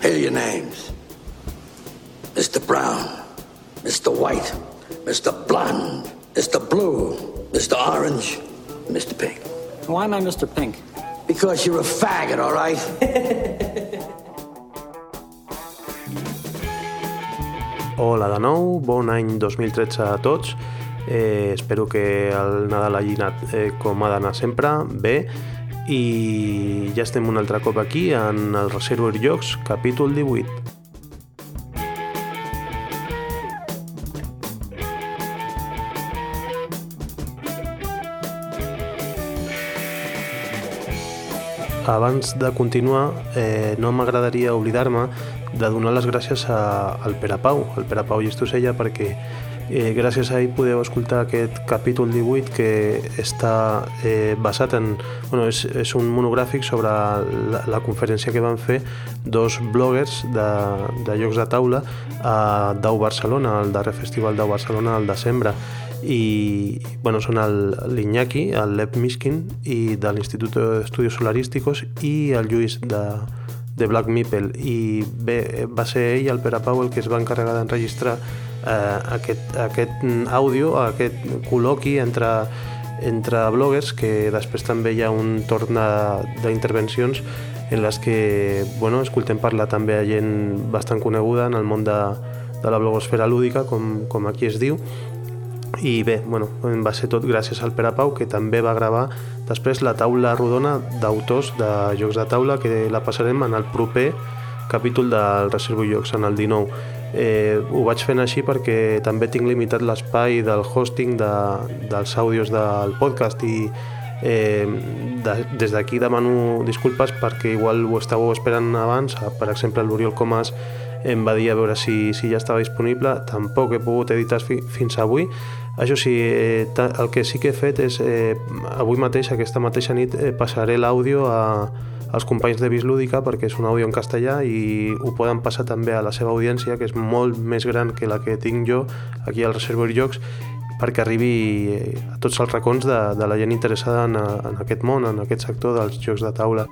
Here are your names Mr. Brown, Mr. White, Mr. Blonde, Mr. Blue, Mr. Orange, Mr. Pink. Why am I Mr. Pink? Because you're a faggot, all right? Hola de nou, bon any 2013 a tots. Eh, espero que el Nadal hagi anat eh, com ha d'anar sempre, bé. I ja estem un altre cop aquí en el Reservoir Jocs, capítol 18. abans de continuar, eh, no m'agradaria oblidar-me de donar les gràcies a, al Pere Pau, al Pere Pau Llistosella, perquè eh, gràcies a ell podeu escoltar aquest capítol 18 que està eh, basat en... Bueno, és, és un monogràfic sobre la, la conferència que van fer dos bloggers de, de llocs de taula a Dau Barcelona, al darrer festival Dau Barcelona al desembre. I bueno, són l'Iñaki, el Lev Miskin i de l'Institut d'Estudis Solarísticos i el Lluís de, de Black Meeple. I bé, va ser ell, el Pere Pau, el que es va encarregar d'enregistrar aquest, aquest àudio, aquest col·loqui entre, entre bloggers que després també hi ha un torn d'intervencions en les que bueno, escoltem parlar també a gent bastant coneguda en el món de, de la blogosfera lúdica, com, com aquí es diu, i bé, bueno, va ser tot gràcies al Pere Pau, que també va gravar després la taula rodona d'autors de jocs de taula, que la passarem en el proper capítol del Reservo Jocs, en el 19. Eh, ho vaig fent així perquè també tinc limitat l'espai del hosting de, dels àudios del podcast i eh, de, des d'aquí demano disculpes perquè igual ho estàveu esperant abans, per exemple l'Oriol Comas em va dir a veure si, si ja estava disponible, tampoc he pogut editar fi, fins avui, això sí, eh, el que sí que he fet és, eh, avui mateix, aquesta mateixa nit, eh, passaré l'àudio als companys de Bislúdica perquè és un àudio en castellà i ho poden passar també a la seva audiència, que és molt més gran que la que tinc jo aquí al Reservoir Jocs, perquè arribi eh, a tots els racons de, de la gent interessada en, en aquest món, en aquest sector dels jocs de taula.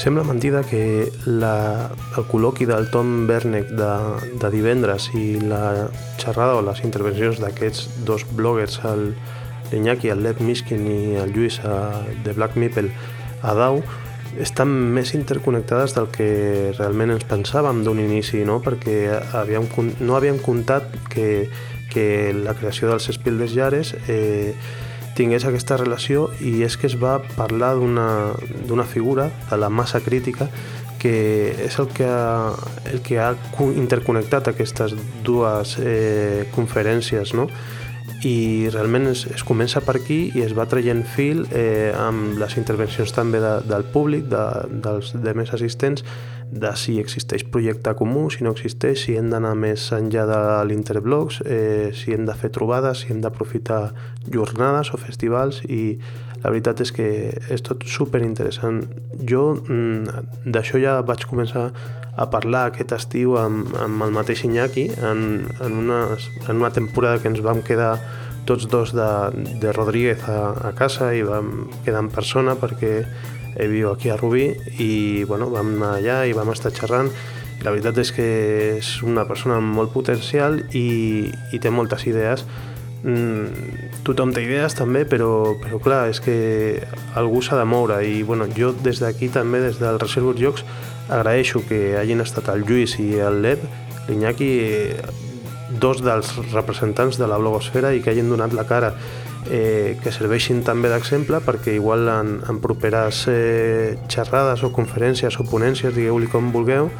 Sembla mentida que la, el col·loqui del Tom Bernek de, de divendres i la xerrada o les intervencions d'aquests dos bloggers, el l'Iñaki, el Lev Miskin i el Lluís a, de Black Meeple a Dau, estan més interconnectades del que realment ens pensàvem d'un inici, no? perquè havíem, no havíem comptat que, que la creació dels Spiel des eh, tingués aquesta relació i és que es va parlar d'una figura, de la massa crítica, que és el que ha, el que ha interconnectat aquestes dues eh, conferències, no? I realment es, es comença per aquí i es va traient fil eh, amb les intervencions també de, del públic, de, dels de més assistents, de si existeix projecte comú, si no existeix, si hem d'anar més enllà de l'Interblogs, eh, si hem de fer trobades, si hem d'aprofitar jornades o festivals i la veritat és que és tot super interessant. Jo mm, d'això ja vaig començar a parlar aquest estiu amb, amb el mateix Iñaki en, en, una, en una temporada que ens vam quedar tots dos de, de Rodríguez a, a casa i vam quedar en persona perquè he viu aquí a Rubí i bueno, vam anar allà i vam estar xerrant. I la veritat és que és una persona amb molt potencial i, i té moltes idees. Mm, tothom té idees també però, però clar, és que algú s'ha de moure i bueno, jo des d'aquí també des del Reservoir Jocs agraeixo que hagin estat el Lluís i el Lev l'Iñaki dos dels representants de la blogosfera i que hagin donat la cara eh, que serveixin també d'exemple perquè igual en, en properes eh, xerrades o conferències o ponències, digueu-li com vulgueu,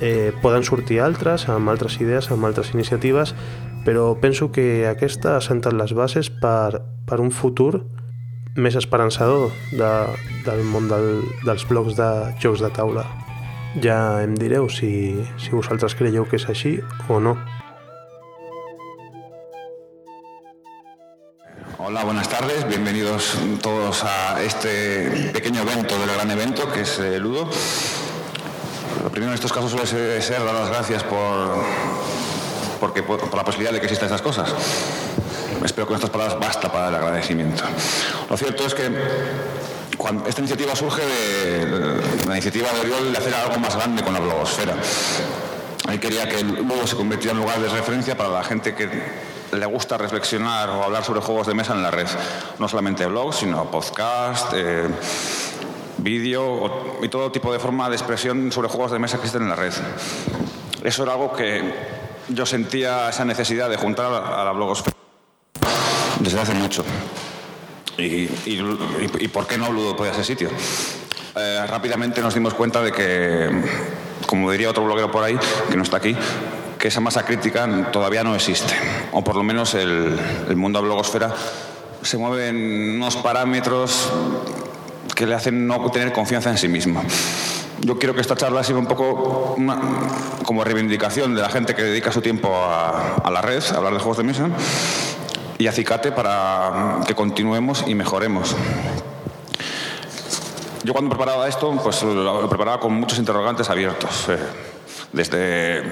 eh, poden sortir altres, amb altres idees, amb altres iniciatives, però penso que aquesta ha sentat les bases per, per un futur més esperançador de, del món del, dels blocs de jocs de taula. Ja em direu si, si vosaltres creieu que és així o no. Hola, buenas tardes. Bienvenidos todos a este pequeño evento del gran evento que es eh, Ludo. Lo primero en estos casos suele ser, dar las gracias por, porque, por, la posibilidad de que existan estas cosas. espero que con estas palabras basta para el agradecimiento. Lo cierto es que cuando esta iniciativa surge de la iniciativa de Oriol de hacer algo más grande con la blogosfera. Él quería que el blog se convirtiera en lugar de referencia para la gente que le gusta reflexionar o hablar sobre juegos de mesa en la red. No solamente blogs, sino podcast, eh, vídeo y todo tipo de forma de expresión sobre juegos de mesa que existen en la red. Eso era algo que yo sentía esa necesidad de juntar a la blogosfera desde hace mucho. Y, por qué no Ludo podía ser sitio? Eh, rápidamente nos dimos cuenta de que, como diría otro bloguero por ahí, que no está aquí, que esa masa crítica todavía no existe. O por lo menos el, mundo de blogosfera se mueve en unos parámetros que le hacen no tener confianza en sí mismo. Yo quiero que esta charla sea un poco como reivindicación de la gente que dedica su tiempo a, a la red, a hablar de juegos de mesa, y acicate para que continuemos y mejoremos. Yo cuando preparaba esto, pues lo preparaba con muchos interrogantes abiertos, eh, desde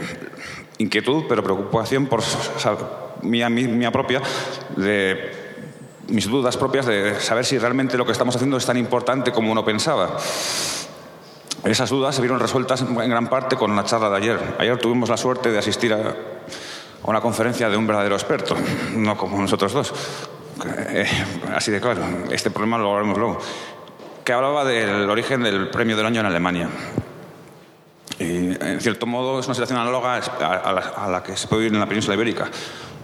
inquietud, pero preocupación por mía, mía propia, de mis dudas propias de saber si realmente lo que estamos haciendo es tan importante como uno pensaba. Esas dudas se vieron resueltas en gran parte con la charla de ayer. Ayer tuvimos la suerte de asistir a una conferencia de un verdadero experto, no como nosotros dos. Eh, así de claro, este problema lo hablaremos luego. Que hablaba del origen del premio del año en Alemania. Y, en cierto modo, es una situación análoga a la, que se puede vivir en la península ibérica.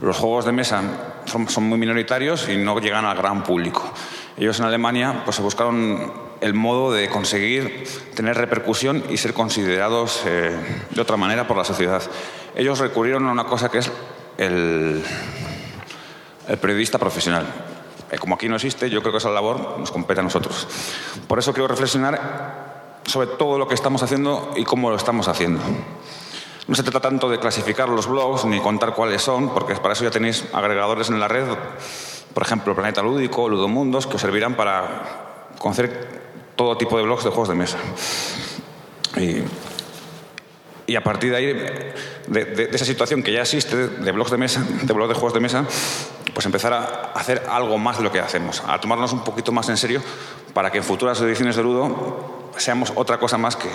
Los juegos de mesa son, muy minoritarios y no llegan al gran público. Ellos en Alemania pues, se buscaron el modo de conseguir tener repercusión y ser considerados eh, de otra manera por la sociedad ellos recurrieron a una cosa que es el, periodista profesional. Eh, como aquí no existe, yo creo que esa labor nos compete a nosotros. Por eso quiero reflexionar sobre todo lo que estamos haciendo y cómo lo estamos haciendo. No se trata tanto de clasificar los blogs ni contar cuáles son, porque para eso ya tenéis agregadores en la red, por ejemplo, Planeta Lúdico, Ludomundos, que os servirán para conocer todo tipo de blogs de juegos de mesa. Y y a partir de ahí, de, esa situación que ya existe de blogs de mesa, de blogs de juegos de mesa, pues empezar a hacer algo más de lo que hacemos, a tomarnos un poquito más en serio para que en futuras ediciones de Ludo seamos otra cosa más que,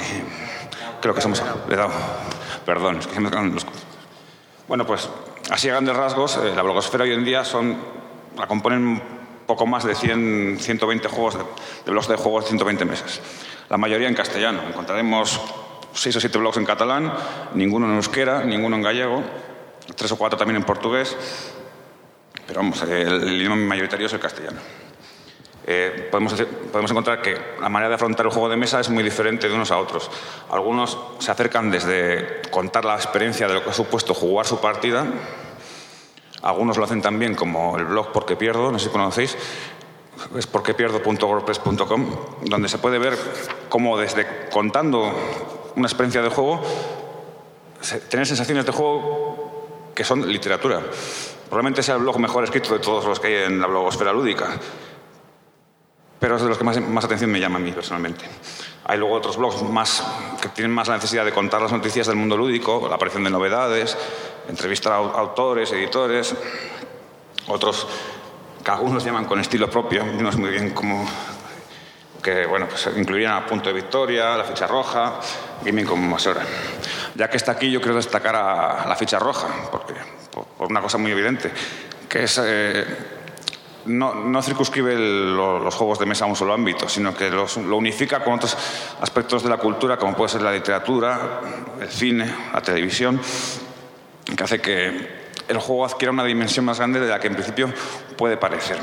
creo que somos. Le he. Perdón, es que me los. Bueno, pues así a grandes rasgos, eh, la blogosfera hoy en día son, la componen poco más de 100, 120 juegos de, de blogs de juegos de 120 meses. La mayoría en castellano. Encontraremos seis o siete blogs en catalán, ninguno en euskera, ninguno en gallego, tres o cuatro también en portugués, pero vamos, el, idioma mayoritario es el castellano. Eh, podemos, podemos, encontrar que la manera de afrontar el juego de mesa es muy diferente de unos a otros. Algunos se acercan desde contar la experiencia de lo que ha supuesto jugar su partida. Algunos lo hacen también como el blog Porque Pierdo, no sé si conocéis, es porquepierdo.wordpress.com, donde se puede ver cómo desde contando una experiencia de juego, tener sensaciones de juego que son literatura. Probablemente sea el blog mejor escrito de todos los que hay en la blogosfera lúdica, pero es de los que más, más atención me llama a mí personalmente. Hay luego otros blogs más, que tienen más la necesidad de contar las noticias del mundo lúdico, la aparición de novedades, entrevistar a autores, editores, otros que algunos llaman con estilo propio, no es muy bien cómo que bueno, pues incluirían a Punto de Victoria, la ficha roja, Gaming como Masora. Ya que está aquí, yo quiero destacar a la ficha roja, porque, por, una cosa muy evidente, que es. Eh, no, no, circunscribe los juegos de mesa a un solo ámbito, sino que los, lo unifica con otros aspectos de la cultura, como puede ser la literatura, el cine, la televisión, que hace que el juego adquiera una dimensión más grande de la que en principio puede parecer.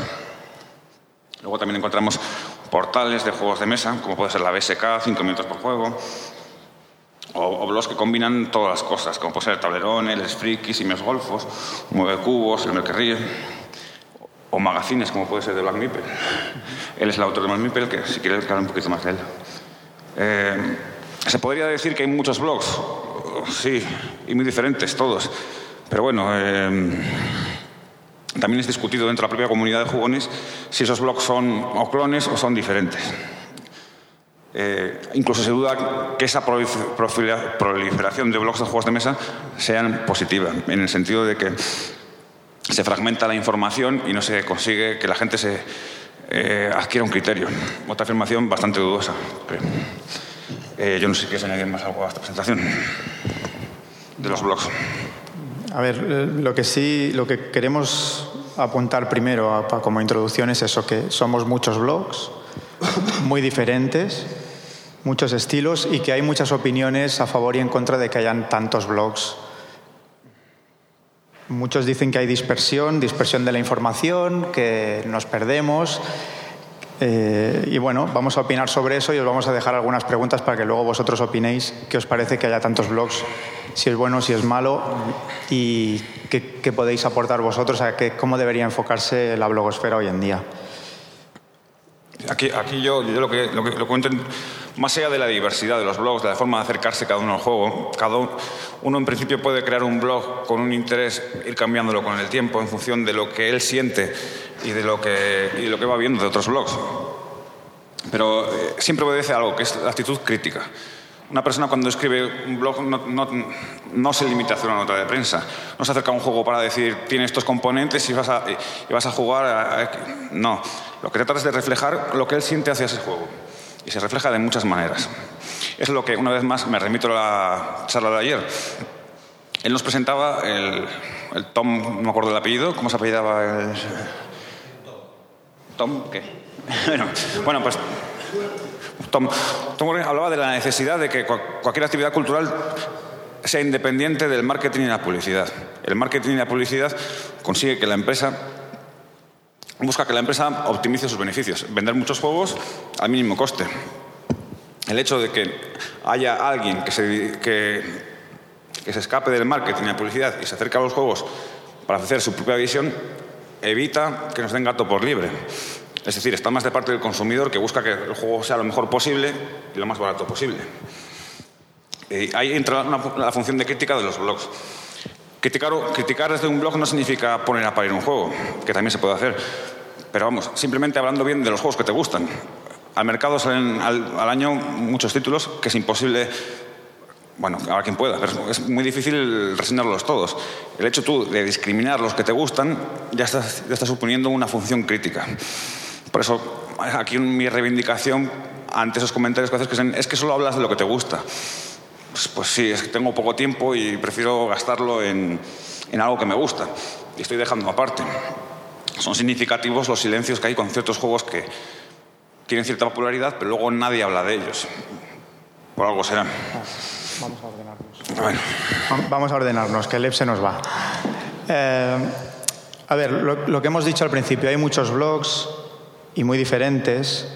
Luego también encontramos portales de juegos de mesa, como puede ser la BSK, 5 minutos por juego, o, blogs que combinan todas las cosas, como puede ser el tablerón, el Frikis y Mes Golfos, Mueve Cubos, el Merquerríe, o magazines, como puede ser de Black Meeple. Él es el autor de Black Meeple, que si quiere hablar un poquito más de él. Eh, se podría decir que hay muchos blogs, sí, y muy diferentes todos, pero bueno... Eh, también es discutido dentro de la propia comunidad de jugones si esos blogs son o clones o son diferentes. Eh, incluso se duda que esa proliferación de blogs de juegos de mesa sean positiva, en el sentido de que se fragmenta la información y no se consigue que la gente se eh, adquiera un criterio. Otra afirmación bastante dudosa. Eh, yo no sé si quieres añadir más algo a esta presentación de los blogs. A ver, lo que sí, lo que queremos apuntar primero como introducción es eso, que somos muchos blogs, muy diferentes, muchos estilos y que hay muchas opiniones a favor y en contra de que hayan tantos blogs. Muchos dicen que hay dispersión, dispersión de la información, que nos perdemos. Eh, y bueno, vamos a opinar sobre eso y os vamos a dejar algunas preguntas para que luego vosotros opinéis qué os parece que haya tantos blogs, si es bueno, si es malo y qué, podéis aportar vosotros a que, cómo debería enfocarse la blogosfera hoy en día. Aquí, aquí yo, yo lo, que, lo, que, lo cuento más allá de la diversidad de los blogs, de la forma de acercarse cada uno al juego, cada uno, en principio puede crear un blog con un interés, ir cambiándolo con el tiempo en función de lo que él siente y de lo que, y lo que va viendo de otros blogs. Pero eh, siempre obedece a algo, que es la actitud crítica. Una persona cuando escribe un blog no, se limita a hacer una nota de prensa. No se acerca a un juego para decir, tiene estos componentes y vas a, a jugar. No. Lo que trata es de reflejar lo que él siente hacia ese juego y se refleja de muchas maneras. Es lo que, una vez más, me remito a la charla de ayer. Él nos presentaba el, Tom, no me acuerdo del apellido, ¿cómo se apellidaba? El... ¿Tom qué? bueno, pues Tom, Tom hablaba de la necesidad de que cualquier actividad cultural sea independiente del marketing y la publicidad. El marketing y la publicidad consigue que la empresa busca que la empresa optimice sus beneficios, vender muchos juegos al mínimo coste. El hecho de que haya alguien que se, que, se escape del marketing y la publicidad y se acerque a los juegos para hacer su propia visión evita que nos den gato por libre. Es decir, está más de parte del consumidor que busca que el juego sea lo mejor posible y lo más barato posible. Y ahí entra la función de crítica de los blogs. Criticar, desde un blog no significa poner a parir un juego, que también se puede hacer. Pero vamos, simplemente hablando bien de los juegos que te gustan. Al mercado salen al, año muchos títulos que es imposible bueno, a quien pueda, pero es muy difícil reseñarlos todos. El hecho tú de discriminar los que te gustan ya estás, ya estás suponiendo una función crítica. Por eso, aquí mi reivindicación ante esos comentarios que haces que es, es que solo hablas de lo que te gusta. Pues, pues, sí, es que tengo poco tiempo y prefiero gastarlo en, en algo que me gusta. Y estoy dejando aparte. Son significativos los silencios que hay con ciertos juegos que tienen cierta popularidad, pero luego nadie habla de ellos. Por algo serán. Vamos a ordenarnos. Vamos a ordenarnos, que el EP se nos va. Eh, a ver, lo, lo que hemos dicho al principio, hay muchos blogs y muy diferentes.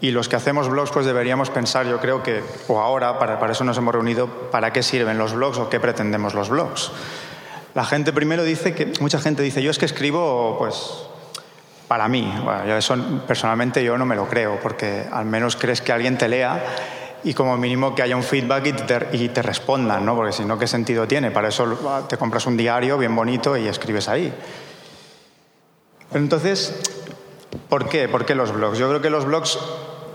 Y los que hacemos blogs, pues deberíamos pensar, yo creo que, o ahora, para, para eso nos hemos reunido, para qué sirven los blogs o qué pretendemos los blogs. La gente primero dice que, mucha gente dice, yo es que escribo, pues, para mí. Bueno, eso personalmente yo no me lo creo, porque al menos crees que alguien te lea y como mínimo que haya un feedback y te, y te respondan, ¿no? Porque si no, ¿qué sentido tiene? Para eso te compras un diario bien bonito y escribes ahí. Pero entonces, ¿por qué? ¿Por qué los blogs? Yo creo que los blogs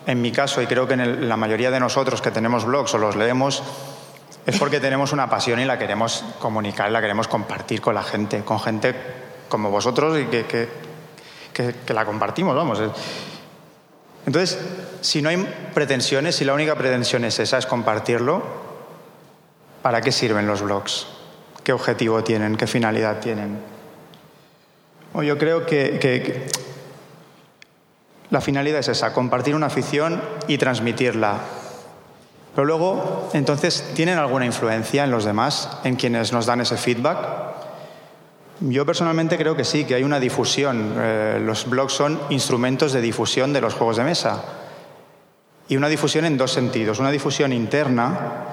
en mi caso, y creo que en la mayoría de nosotros que tenemos blogs o los leemos, es porque tenemos una pasión y la queremos comunicar, la queremos compartir con la gente, con gente como vosotros y que, que, la compartimos, vamos. Entonces, si no hay pretensiones, si la única pretensión es esa, es compartirlo, ¿para qué sirven los blogs? ¿Qué objetivo tienen? ¿Qué finalidad tienen? yo creo que la finalidad es esa, compartir una afición y transmitirla. Pero luego, entonces, ¿tienen alguna influencia en los demás, en quienes nos dan ese feedback? Yo personalmente creo que sí, que hay una difusión. Eh, los blogs son instrumentos de difusión de los juegos de mesa. Y una difusión en dos sentidos. Una difusión interna,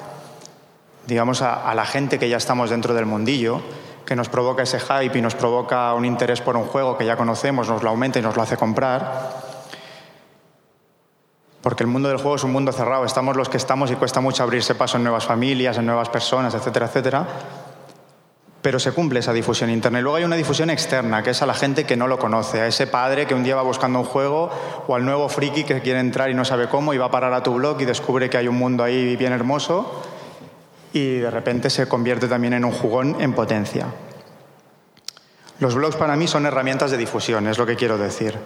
digamos, a, a la gente que ya estamos dentro del mundillo, que nos provoca ese hype y nos provoca un interés por un juego que ya conocemos, nos lo aumenta y nos lo hace comprar porque el mundo del juego es un mundo cerrado, estamos los que estamos y cuesta mucho abrirse paso en nuevas familias, en nuevas personas, etcétera, etcétera. Pero se cumple esa difusión interna. Y luego hay una difusión externa, que es a la gente que no lo conoce, a ese padre que un día va buscando un juego o al nuevo friki que quiere entrar y no sabe cómo y va a parar a tu blog y descubre que hay un mundo ahí bien hermoso y de repente se convierte también en un jugón en potencia. Los blogs para mí son herramientas de difusión, es lo que quiero decir.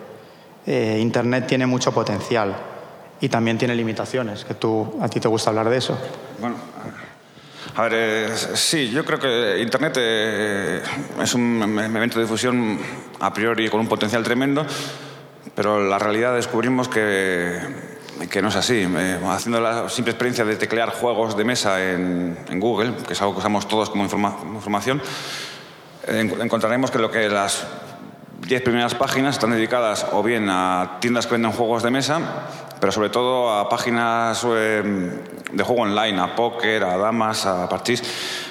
Eh, Internet tiene mucho potencial y también tiene limitaciones, que tú, a ti te gusta hablar de eso. Bueno, a ver, eh, sí, yo creo que Internet eh, es un evento de difusión a priori con un potencial tremendo, pero la realidad descubrimos que, que no es así. haciendo la simple experiencia de teclear juegos de mesa en, en Google, que es algo que usamos todos como información, encontraremos que lo que las diez primeras páginas están dedicadas o bien a tiendas que venden juegos de mesa, pero sobre todo a páginas eh, de juego online, a póker, a damas, a parchís,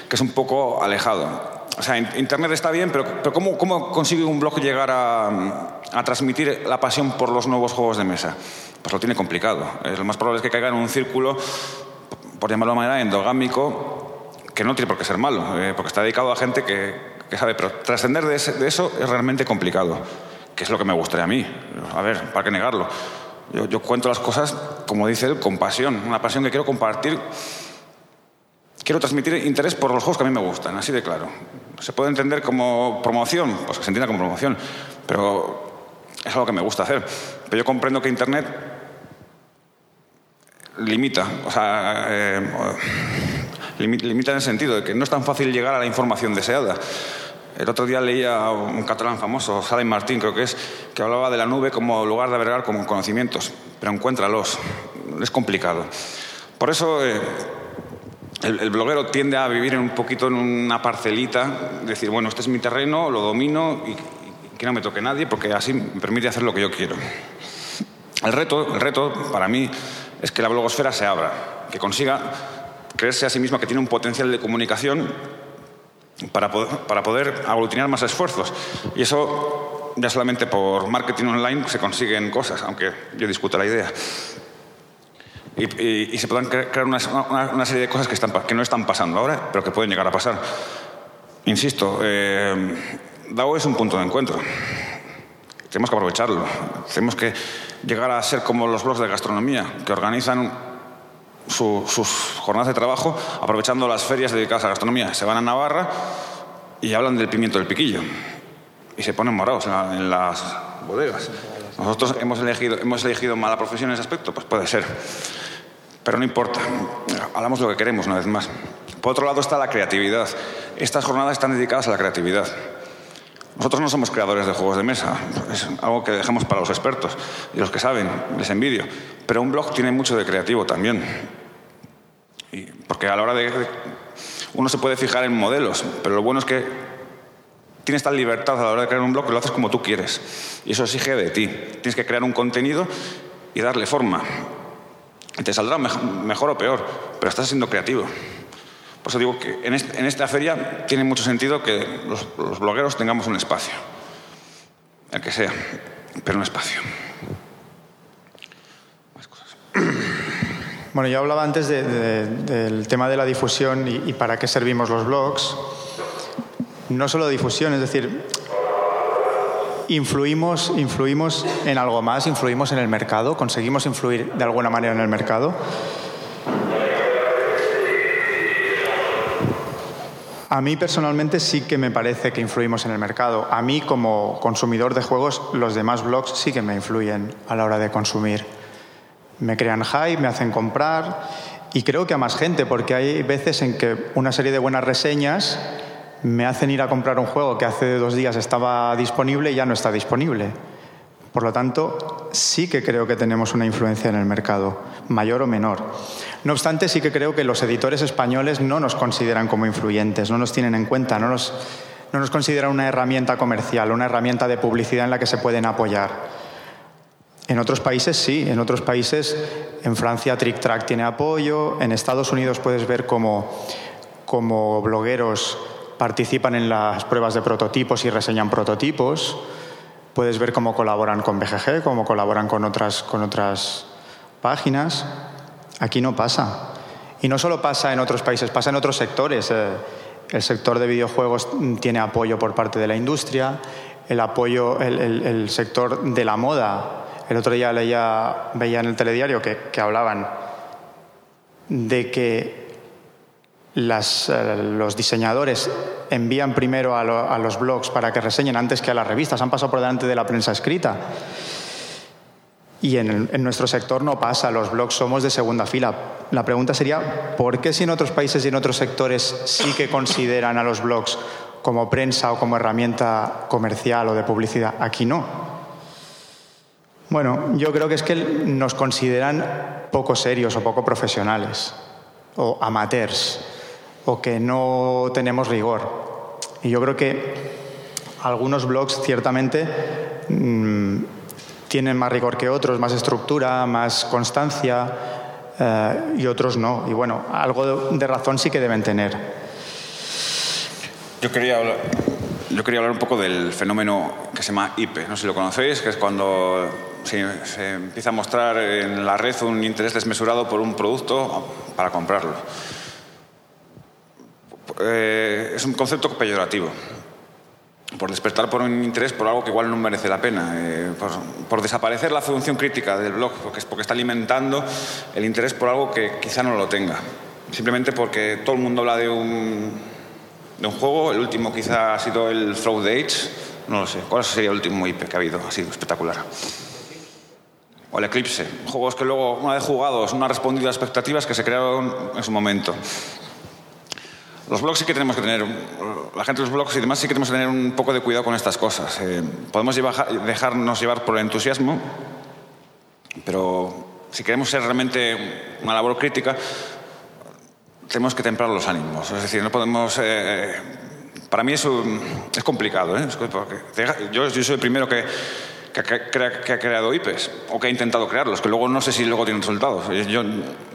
que es un poco alejado. O sea, Internet está bien, pero, ¿cómo, ¿cómo, consigue un blog llegar a, a, transmitir la pasión por los nuevos juegos de mesa? Pues lo tiene complicado. lo más probable es que caiga en un círculo, por llamarlo de manera, endogámico, que no tiene por qué ser malo, eh, porque está dedicado a gente que, que sabe, pero trascender de, eso es realmente complicado, que es lo que me gustaría a mí. A ver, ¿para qué negarlo? Yo, cuento las cosas, como dice él, con pasión, una pasión que quiero compartir. Quiero transmitir interés por los juegos que a mí me gustan, así de claro. Se puede entender como promoción, pues que se entienda como promoción, pero es algo que me gusta hacer. Pero yo comprendo que Internet limita, o sea, eh, limita en el sentido de que no es tan fácil llegar a la información deseada. El otro día leía un catalán famoso, Salem Martín, creo que es, que hablaba de la nube como lugar de albergar como conocimientos, pero encuéntralos, es complicado. Por eso eh, el, bloguero tiende a vivir en un poquito en una parcelita, decir, bueno, este es mi terreno, lo domino y, que no me toque nadie, porque así me permite hacer lo que yo quiero. El reto, el reto para mí es que la blogosfera se abra, que consiga creerse a sí misma que tiene un potencial de comunicación para poder, para poder aglutinar más esfuerzos. Y eso ya solamente por marketing online se consiguen cosas, aunque yo discuto la idea. Y, se puedan crear una, una, serie de cosas que, están, que no están pasando ahora, pero que pueden llegar a pasar. Insisto, eh, DAO es un punto de encuentro. Tenemos que aprovecharlo. Tenemos que llegar a ser como los blogs de gastronomía, que organizan sus jornadas de trabajo aprovechando las ferias dedicadas a la gastronomía. Se van a Navarra y hablan del pimiento del piquillo. Y se ponen morados en, las bodegas. Nosotros hemos elegido, hemos elegido mala profesión en ese aspecto, pues puede ser. Pero no importa, hablamos lo que queremos una vez más. Por otro lado está la creatividad. Estas jornadas están dedicadas a la creatividad. Nosotros no somos creadores de juegos de mesa, es algo que dejamos para los expertos y los que saben, les envidio. Pero un blog tiene mucho de creativo también. Porque a la hora de, Uno se puede fijar en modelos, pero lo bueno es que tienes tal libertad a la hora de crear un blog que lo haces como tú quieres. Y eso exige de ti. Tienes que crear un contenido y darle forma. Te saldrá mejor o peor, pero estás siendo creativo. Por eso digo que en, esta feria tiene mucho sentido que los, blogueros tengamos un espacio, el que sea, pero un espacio. Bueno, yo hablaba antes del tema de la difusión y, para qué servimos los blogs. No solo difusión, es decir, influimos, influimos en algo más, influimos en el mercado, conseguimos influir de alguna manera en el mercado. A mí personalmente sí que me parece que influimos en el mercado. A mí como consumidor de juegos, los demás blogs sí que me influyen a la hora de consumir. Me crean hype, me hacen comprar y creo que a más gente, porque hay veces en que una serie de buenas reseñas me hacen ir a comprar un juego que hace dos días estaba disponible y ya no está disponible. Por lo tanto, sí que creo que tenemos una influencia en el mercado, mayor o menor. No obstante, sí que creo que los editores españoles no nos consideran como influyentes, no nos tienen en cuenta, no nos, no consideran una herramienta comercial, una herramienta de publicidad en la que se pueden apoyar. En otros países sí, en otros países, en Francia Trick Track tiene apoyo, en Estados Unidos puedes ver cómo, cómo blogueros participan en las pruebas de prototipos y reseñan prototipos. Puedes ver cómo colaboran con BGG, cómo colaboran con otras, con otras páginas. Aquí no pasa. Y no solo pasa en otros países, pasa en otros sectores. Eh, el sector de videojuegos tiene apoyo por parte de la industria, el apoyo, el, sector de la moda. El otro día leía, veía en el telediario que, que hablaban de que eh, los diseñadores envían primero a, los blogs para que reseñen antes que a las revistas, han pasado por delante de la prensa escrita. Y en, nuestro sector no pasa, los blogs somos de segunda fila. La pregunta sería, ¿por qué si en otros países y en otros sectores sí que consideran a los blogs como prensa o como herramienta comercial o de publicidad? Aquí no. Bueno, yo creo que es que nos consideran poco serios o poco profesionales o amateurs o que no tenemos rigor. Y yo creo que algunos blogs ciertamente mm, tienen más rigor que otros, más estructura, más constancia eh, y otros no. Y bueno, algo de, razón sí que deben tener. Yo quería hablar, yo quería hablar un poco del fenómeno que se llama IP. No sé si lo conocéis, que es cuando se, se, empieza a mostrar en la red un interés desmesurado por un producto para comprarlo. Eh, es un concepto peyorativo. Por despertar por un interés por algo que igual no merece la pena. Eh, por, desaparecer la función crítica del blog, porque, es porque está alimentando el interés por algo que quizá no lo tenga. Simplemente porque todo el mundo habla de un, de un juego. El último quizá ha sido el Throw the Age. No lo sé. ¿Cuál sería el último IP que ha habido? Ha sido espectacular o el Eclipse, juegos que luego, una vez jugados, no han respondido a las expectativas que se crearon en su momento. Los blogs sí que tenemos que tener, la gente de los blogs y demás sí que tenemos que tener un poco de cuidado con estas cosas. Eh, podemos dejarnos llevar por el entusiasmo, pero si queremos ser realmente una labor crítica, tenemos que templar los ánimos. Es decir, no podemos... Eh, para mí eso es complicado. ¿eh? yo, yo soy el primero que que ha, creado IPs o que ha intentado crearlos, que luego no sé si luego tienen resultados. Yo,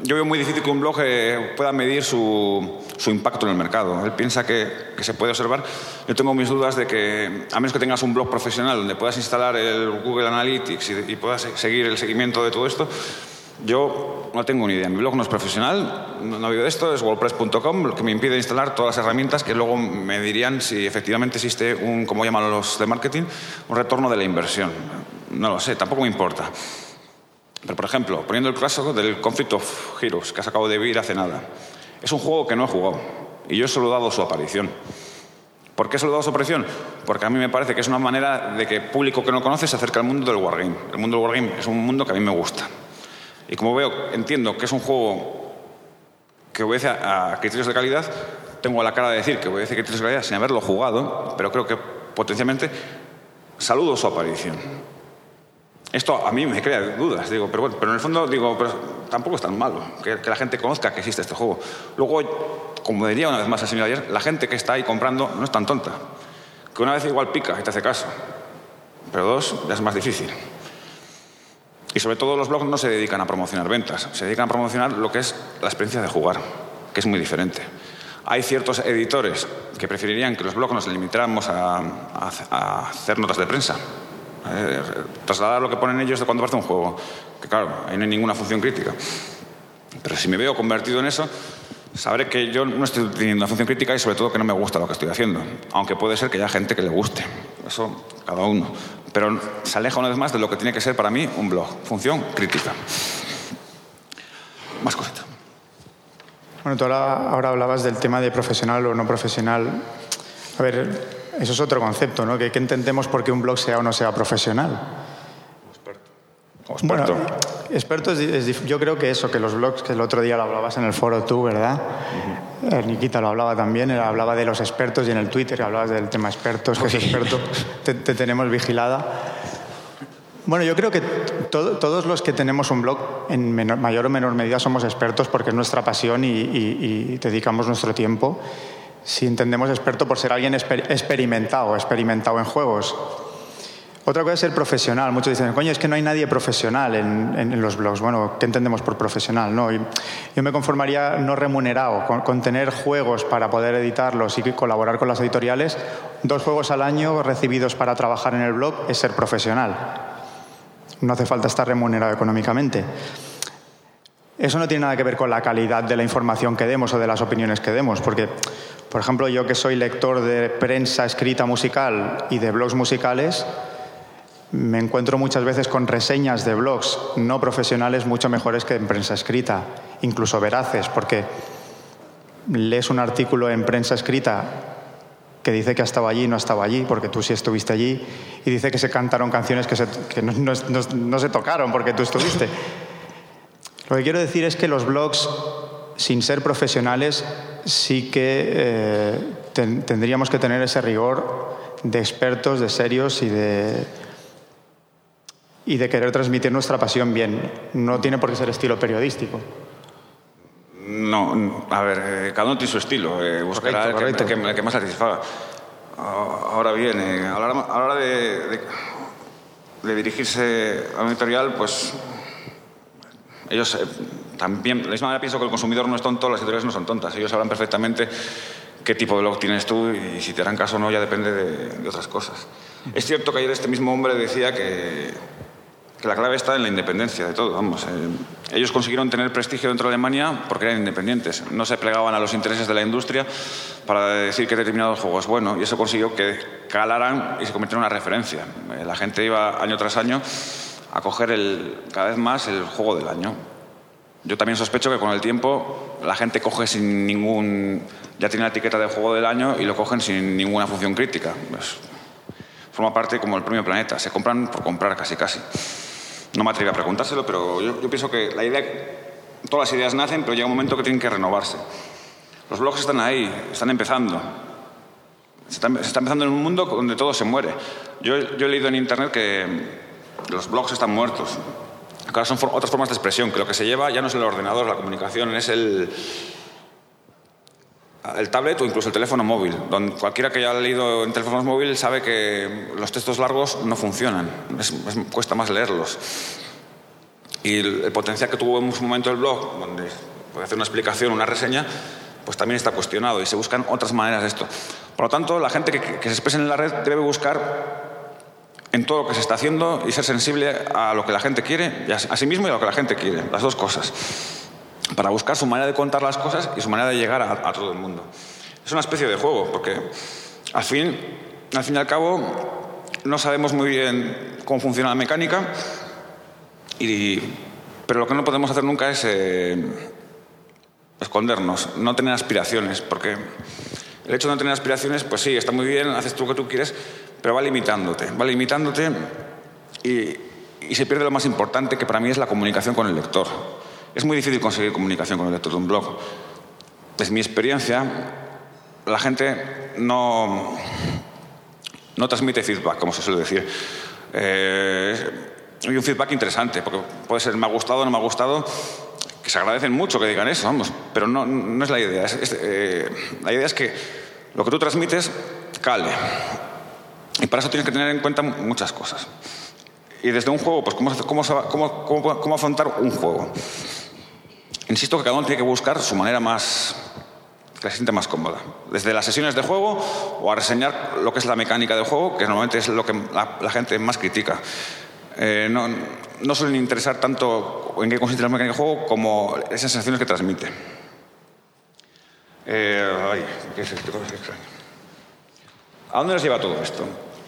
yo veo muy difícil que un blog eh, pueda medir su, su, impacto en el mercado. Él piensa que, que, se puede observar. Yo tengo mis dudas de que, a menos que tengas un blog profesional donde puedas instalar el Google Analytics y puedas seguir el seguimiento de todo esto, yo no tengo ni idea. Mi blog no es profesional, no, habido de esto, es wordpress.com, lo que me impide instalar todas las herramientas que luego me dirían si efectivamente existe un, como llaman los de marketing, un retorno de la inversión. No lo sé, tampoco me importa. Pero, por ejemplo, poniendo el caso del Conflict of Heroes, que has acabado de vivir hace nada. Es un juego que no he jugado y yo he dado su aparición. ¿Por qué he dado su aparición? Porque a mí me parece que es una manera de que público que no conoce se acerque al mundo del wargame. El mundo del wargame es un mundo que a mí me gusta. Y como veo, entiendo que es un juego que obedece a, criterios de calidad, tengo la cara de decir que obedece a criterios de calidad sin haberlo jugado, pero creo que potencialmente saludo su aparición. Esto a mí me crea dudas, digo, pero bueno, pero en el fondo digo, pero tampoco es tan malo que, la gente conozca que existe este juego. Luego, como diría una vez más el señor ayer, la gente que está ahí comprando no es tan tonta. Que una vez igual pica y te hace caso, pero dos ya es más difícil. Y sobre todo los blogs no se dedican a promocionar ventas, se dedican a promocionar lo que es la experiencia de jugar, que es muy diferente. Hay ciertos editores que preferirían que los blogs nos limitáramos a, hacer notas de prensa, eh, trasladar lo que ponen ellos de cuando parte un juego, que claro, ahí no hay ninguna función crítica. Pero si me veo convertido en eso, sabré que yo no estoy teniendo una función crítica y sobre todo que no me gusta lo que estoy haciendo, aunque puede ser que haya gente que le guste, eso cada uno pero se aleja una vez más de lo que tiene que ser para mí un blog, función crítica. Más cositas. Bueno, tú ahora, hablabas del tema de profesional o no profesional. A ver, eso es otro concepto, ¿no? Que, que entendemos por qué un blog sea o no sea profesional. Bueno, experto es, yo creo que eso, que los blogs, que el otro día lo hablabas en el foro tú, ¿verdad? Eh, Nikita lo hablaba también, hablaba de los expertos y en el Twitter hablabas del tema expertos, que es experto, te, tenemos vigilada. Bueno, yo creo que todos los que tenemos un blog, en mayor o menor medida, somos expertos porque es nuestra pasión y dedicamos nuestro tiempo. Si entendemos experto por ser alguien experimentado, experimentado en juegos, otra cosa es ser profesional. Muchos dicen, coño, es que no hay nadie profesional en, los blogs. Bueno, ¿qué entendemos por profesional? No, yo me conformaría no remunerado, con, tener juegos para poder editarlos y colaborar con las editoriales. Dos juegos al año recibidos para trabajar en el blog es ser profesional. No hace falta estar remunerado económicamente. Eso no tiene nada que ver con la calidad de la información que demos o de las opiniones que demos, porque, por ejemplo, yo que soy lector de prensa escrita musical y de blogs musicales, me encuentro muchas veces con reseñas de blogs no profesionales mucho mejores que en prensa escrita, incluso veraces, porque lees un artículo en prensa escrita que dice que ha estado allí y no ha estado allí, porque tú sí estuviste allí, y dice que se cantaron canciones que, no, se tocaron porque tú estuviste. Lo que quiero decir es que los blogs, sin ser profesionales, sí que eh, tendríamos que tener ese rigor de expertos, de serios y de, y de querer transmitir nuestra pasión bien. No tiene por qué ser estilo periodístico. No, a ver, eh, cada uno tiene su estilo, eh, buscará el, que, más satisfaga. Ahora bien, eh, a la hora, de, de, dirigirse a un editorial, pues ellos también, de la misma manera pienso que el consumidor no es tonto, las editoriales no son tontas, ellos sabrán perfectamente qué tipo de blog tienes tú y si te harán caso o no ya depende de, de otras cosas. Es cierto que ayer este mismo hombre decía que que la clave está en la independencia de todo. Vamos, eh, ellos consiguieron tener prestigio dentro de Alemania porque eran independientes. No se plegaban a los intereses de la industria para decir que determinado juego es bueno y eso consiguió que calaran y se convirtieran en una referencia. Eh, la gente iba año tras año a coger el, cada vez más el juego del año. Yo también sospecho que con el tiempo la gente coge sin ningún... ya tiene la etiqueta de juego del año y lo cogen sin ninguna función crítica. Pues, forma parte como el premio Planeta. Se compran por comprar casi casi. No me atreví a preguntárselo, pero yo, pienso que la idea, todas las ideas nacen, pero llega un momento que tienen que renovarse. Los blogs están ahí, están empezando. Se está, empezando en un mundo donde todo se muere. Yo, yo he leído en internet que los blogs están muertos. Ahora son otras formas de expresión, que lo que se lleva ya no es el ordenador, la comunicación, es el, el tablet o incluso el teléfono móvil. Donde cualquiera que haya leído en teléfonos móviles sabe que los textos largos no funcionan, cuesta más leerlos. Y el, potencial que tuvo en su momento el blog, donde puede hacer una explicación, una reseña, pues también está cuestionado y se buscan otras maneras de esto. Por lo tanto, la gente que, se exprese en la red debe buscar en todo lo que se está haciendo y ser sensible a lo que la gente quiere, a sí mismo y a lo que la gente quiere, las dos cosas para buscar su manera de contar las cosas y su manera de llegar a, todo el mundo. Es una especie de juego, porque al fin, y al cabo no sabemos muy bien cómo funciona la mecánica, y, pero lo que no podemos hacer nunca es eh, escondernos, no tener aspiraciones, porque el hecho de no tener aspiraciones, pues sí, está muy bien, haces tú lo que tú quieres, pero va limitándote, va limitándote y se pierde lo más importante, que para mí es la comunicación con el lector. Es muy difícil conseguir comunicación con el lector de un blog. Desde mi experiencia, la gente no, no transmite feedback, como se suele decir. Eh, hay un feedback interesante, porque puede ser me ha gustado, no me ha gustado, que se agradecen mucho que digan eso, vamos, pero no, no es la idea. Eh, la idea es que lo que tú transmites cale. Y para eso tienes que tener en cuenta muchas cosas. Y desde un juego, pues cómo, cómo, cómo, cómo afrontar un juego. Insisto que cada uno tiene que buscar su manera más que se siente más cómoda. Desde las sesiones de juego o a reseñar lo que es la mecánica del juego, que normalmente es lo que la, gente más critica. Eh, no, no, suelen interesar tanto en qué consiste la mecánica del juego como esas sensaciones que transmite. Eh, ay, ¿qué es esto? ¿A dónde nos lleva todo esto?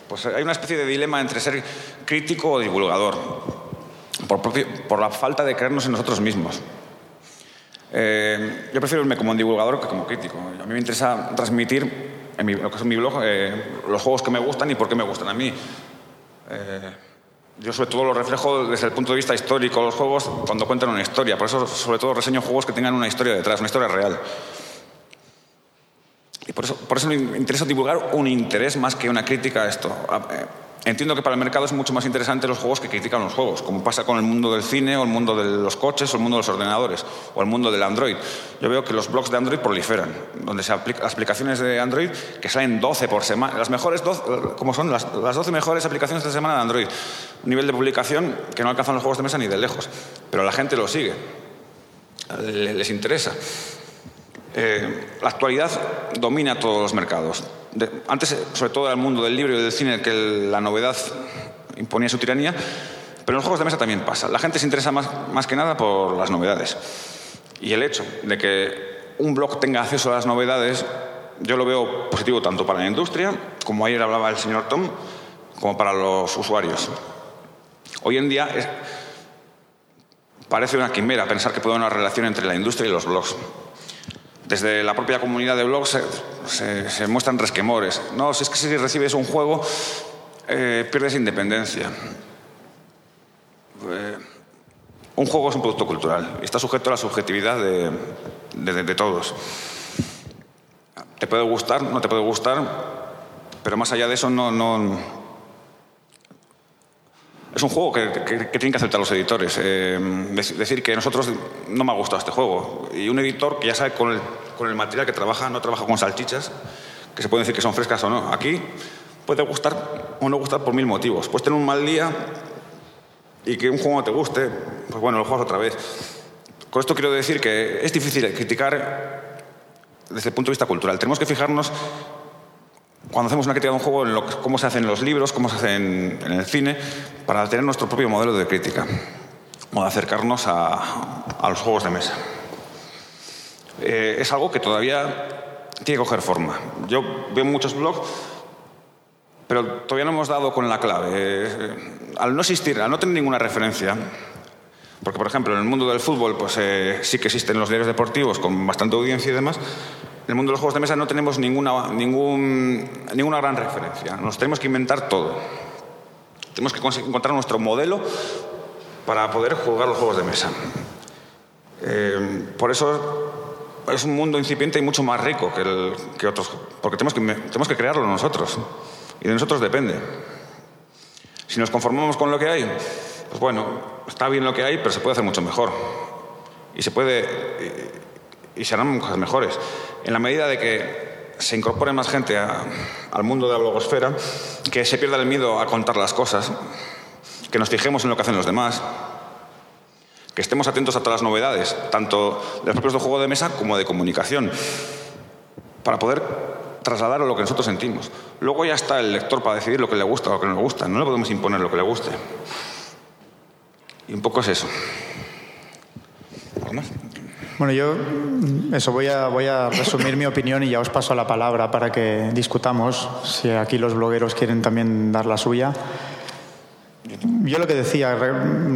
Pues hay una especie de dilema entre ser crítico o divulgador, por, por la falta de creernos en nosotros mismos. Eh, yo prefiero irme como un divulgador que como crítico. A mí me interesa transmitir en mi, blog eh, los juegos que me gustan y por qué me gustan a mí. Eh, yo sobre todo lo reflejo desde el punto de vista histórico los juegos cuando cuentan una historia. Por eso sobre todo reseño juegos que tengan una historia detrás, una historia real. Y por eso, por eso me interesa divulgar un interés más que una crítica a esto. Entiendo que para el mercado es mucho más interesante los juegos que critican los juegos, como pasa con el mundo del cine o el mundo de los coches o el mundo de los ordenadores o el mundo del Android. Yo veo que los blogs de Android proliferan, donde se aplican las aplicaciones de Android que salen 12 por semana, las mejores 12, como son las, las 12 mejores aplicaciones de semana de Android. Un nivel de publicación que no alcanzan los juegos de mesa ni de lejos, pero la gente lo sigue, les interesa. Eh, la actualidad domina todos los mercados antes, sobre todo, era el mundo del libro y del cine que la novedad imponía su tiranía, pero en los juegos de mesa también pasa. La gente se interesa más, más que nada por las novedades. Y el hecho de que un blog tenga acceso a las novedades, yo lo veo positivo tanto para la industria, como ayer hablaba el señor Tom, como para los usuarios. Hoy en día parece una quimera pensar que puede haber una relación entre la industria y los blogs. Desde la propia comunidad de blogs se, muestran resquemores. No, si es que si recibes un juego, eh, pierdes independencia. Eh, un juego es un producto cultural y está sujeto a la subjetividad de, todos. Te puede gustar, no te puede gustar, pero más allá de eso no es un juego que, tienen que aceptar los editores. Eh, decir que nosotros no me ha gustado este juego. Y un editor que ya sabe con el, con el material que trabaja, no trabaja con salchichas, que se puede decir que son frescas o no. Aquí puede gustar o no gustar por mil motivos. Puedes tener un mal día y que un juego no te guste, pues bueno, lo juegas otra vez. Con esto quiero decir que es difícil criticar desde el punto de vista cultural. Tenemos que fijarnos cuando hacemos una crítica de un juego, en cómo se hacen los libros, cómo se hace en, el cine, para tener nuestro propio modelo de crítica o de acercarnos a, los juegos de mesa. Eh, es algo que todavía tiene que coger forma. Yo veo muchos blogs, pero todavía no hemos dado con la clave. Eh, al no existir, al no tener ninguna referencia, porque por ejemplo en el mundo del fútbol pues, eh, sí que existen los diarios deportivos con bastante audiencia y demás, en el mundo de los juegos de mesa no tenemos ninguna, ninguna gran referencia. Nos tenemos que inventar todo. Tenemos que encontrar nuestro modelo para poder jugar los juegos de mesa. Eh, por eso es un mundo incipiente y mucho más rico que, que otros, porque tenemos que, tenemos que crearlo nosotros. Y de nosotros depende. Si nos conformamos con lo que hay, pues bueno, está bien lo que hay, pero se puede hacer mucho mejor. Y se puede. Y, se harán cosas mejores en la medida de que se incorpore más gente al mundo de la blogosfera, que se pierda el miedo a contar las cosas, que nos fijemos en lo que hacen los demás, que estemos atentos a todas las novedades, tanto de los propios de juego de mesa como de comunicación, para poder trasladar lo que nosotros sentimos. Luego ya está el lector para decidir lo que le gusta o lo que no le gusta. No le podemos imponer lo que le guste. Y un poco es eso. más? Bueno, yo mm, eso voy a, voy a resumir mi opinión y ya os paso la palabra para que discutamos, si aquí los blogueros quieren también dar la suya. Yo lo que decía,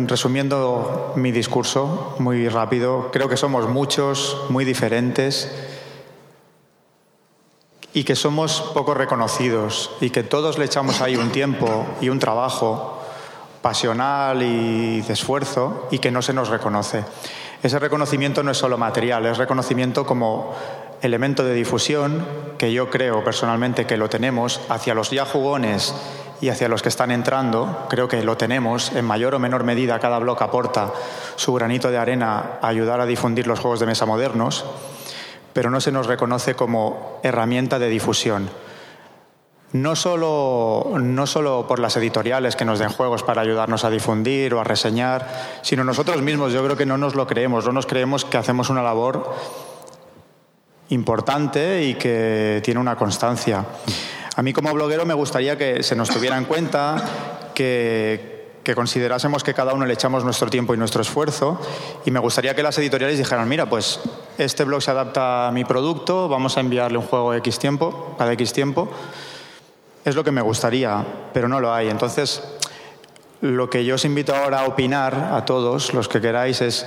resumiendo mi discurso muy rápido, creo que somos muchos, muy diferentes y que somos poco reconocidos y que todos le echamos ahí un tiempo y un trabajo pasional y de esfuerzo y que no se nos reconoce. Ese reconocimiento no es solo material, es reconocimiento como elemento de difusión, que yo creo personalmente que lo tenemos, hacia los ya jugones y hacia los que están entrando, creo que lo tenemos, en mayor o menor medida. Cada bloque aporta su granito de arena a ayudar a difundir los juegos de mesa modernos, pero no se nos reconoce como herramienta de difusión no solo, no solo por las editoriales que nos den juegos para ayudarnos a difundir o a reseñar, sino nosotros mismos. Yo creo que no nos lo creemos, no nos creemos que hacemos una labor importante y que tiene una constancia. A mí como bloguero me gustaría que se nos tuviera en cuenta, que, que considerásemos que cada uno le echamos nuestro tiempo y nuestro esfuerzo y me gustaría que las editoriales dijeran, mira, pues este blog se adapta a mi producto, vamos a enviarle un juego X tiempo, cada X tiempo es lo que me gustaría, pero no lo hay. Entonces, lo que yo os invito ahora a opinar a todos, los que queráis, es,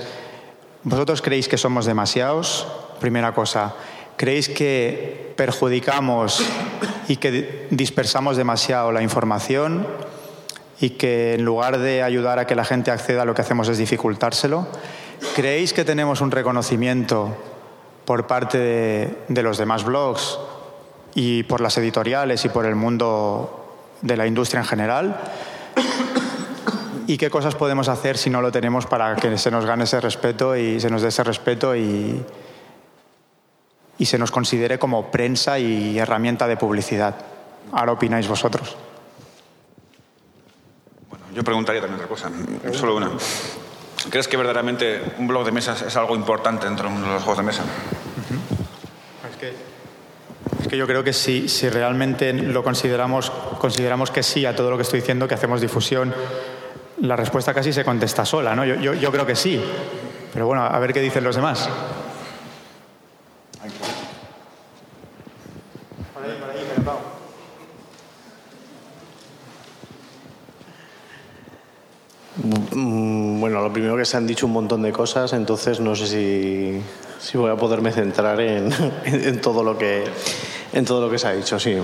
¿vosotros creéis que somos demasiados? Primera cosa, ¿creéis que perjudicamos y que dispersamos demasiado la información y que en lugar de ayudar a que la gente acceda, lo que hacemos es dificultárselo? ¿Creéis que tenemos un reconocimiento por parte de, de los demás blogs y por las editoriales y por el mundo de la industria en general. ¿Y qué cosas podemos hacer si no lo tenemos para que se nos gane ese respeto y se nos dé ese respeto y, y se nos considere como prensa y herramienta de publicidad? Ahora opináis vosotros. Bueno, yo preguntaría también otra cosa, solo una. ¿Crees que verdaderamente un blog de mesas es algo importante dentro de los juegos de mesa? Es que es que yo creo que si, si realmente lo consideramos, consideramos que sí a todo lo que estoy diciendo, que hacemos difusión, la respuesta casi se contesta sola, ¿no? Yo, yo, yo creo que sí. Pero bueno, a ver qué dicen los demás. Mm, bueno, lo primero que se han dicho un montón de cosas, entonces no sé si sí voy a poderme centrar en, en, todo lo que en todo lo que se ha dicho, sí.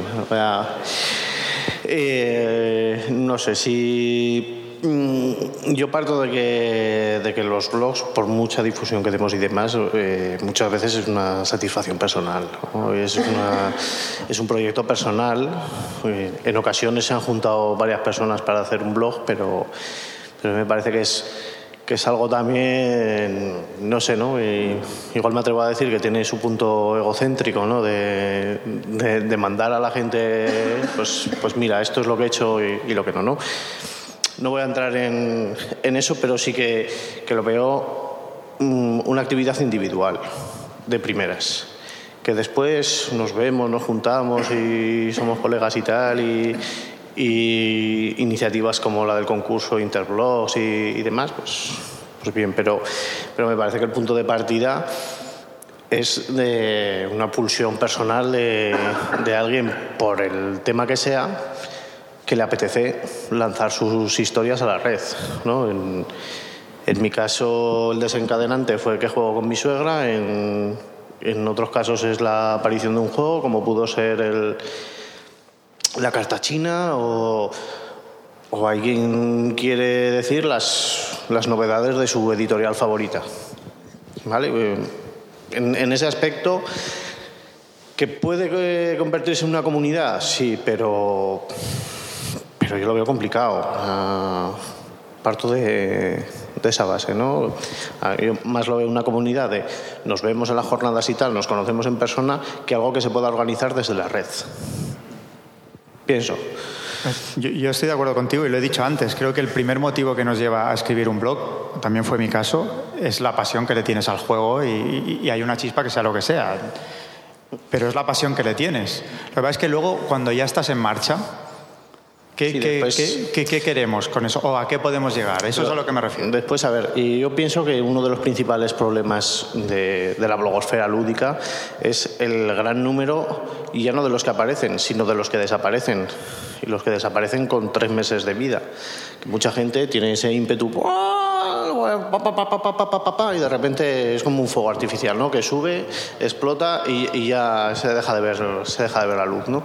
Eh, no sé si Mm, yo parto de que, de que los blogs, por mucha difusión que demos y demás, eh, muchas veces es una satisfacción personal. Es, es, un proyecto personal. Eh, en ocasiones se han juntado varias personas para hacer un blog, pero, pero me parece que es, que es algo también, no sé, ¿no? igual me atrevo a decir que tiene su punto egocéntrico, ¿no? De, de, mandar a la gente, pues, pues mira, esto es lo que he hecho y, y lo que no, ¿no? No voy a entrar en, eso, pero sí que, lo veo mm, una actividad individual, de primeras. Que después nos vemos, nos juntamos y somos colegas y tal, y, iniciativas como la del concurso Interblogs y, demás, pues, pues bien, pero, pero me parece que el punto de partida es de una pulsión personal de, de alguien por el tema que sea que le apetece lanzar sus historias a la red. ¿no? En, mi caso, el desencadenante fue que juego con mi suegra, en, en, otros casos es la aparición de un juego, como pudo ser el, la carta china, o, alguien quiere decir las, las novedades de su editorial favorita. ¿Vale? En, en ese aspecto, ¿que puede eh, convertirse en una comunidad? Sí, pero pero yo lo veo complicado. Ah, parto de, esa base, ¿no? Ah, yo más lo veo una comunidad de nos vemos en las jornadas y tal, nos conocemos en persona, que algo que se pueda organizar desde la red. Pienso. Yo, estoy de acuerdo contigo y lo he dicho antes. Creo que el primer motivo que nos lleva a escribir un blog, también fue mi caso, es la pasión que le tienes al juego y, y hay una chispa que sea lo que sea. Pero es la pasión que le tienes. Lo que pasa es que luego, cuando ya estás en marcha, ¿Qué, queremos con eso? ¿O a qué podemos llegar? Eso es a lo que me refiero. Después, a ver, y yo pienso que uno de los principales problemas de, la blogosfera lúdica es el gran número, y ya no de los que aparecen, sino de los que desaparecen. Y los que desaparecen con tres meses de vida. mucha gente tiene ese ímpetu y de repente es como un fuego artificial, ¿no? Que sube, explota y, y ya se deja de ver, se deja de ver la luz, ¿no?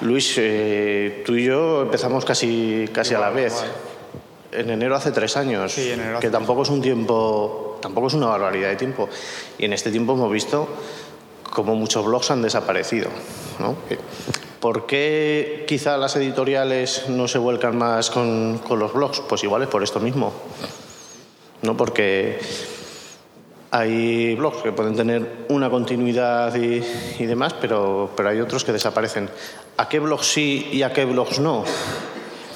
Luis, eh, tú y yo empezamos casi, casi a la vez. En enero hace tres años, que tampoco es un tiempo, tampoco es una barbaridad de tiempo. Y en este tiempo hemos visto cómo muchos blogs han desaparecido. ¿Por qué quizá las editoriales no se vuelcan más con, con los blogs? Pues igual es por esto mismo. ¿no? Porque hay blogs que pueden tener una continuidad y, y, demás, pero, pero hay otros que desaparecen. ¿A qué blogs sí y a qué blogs no?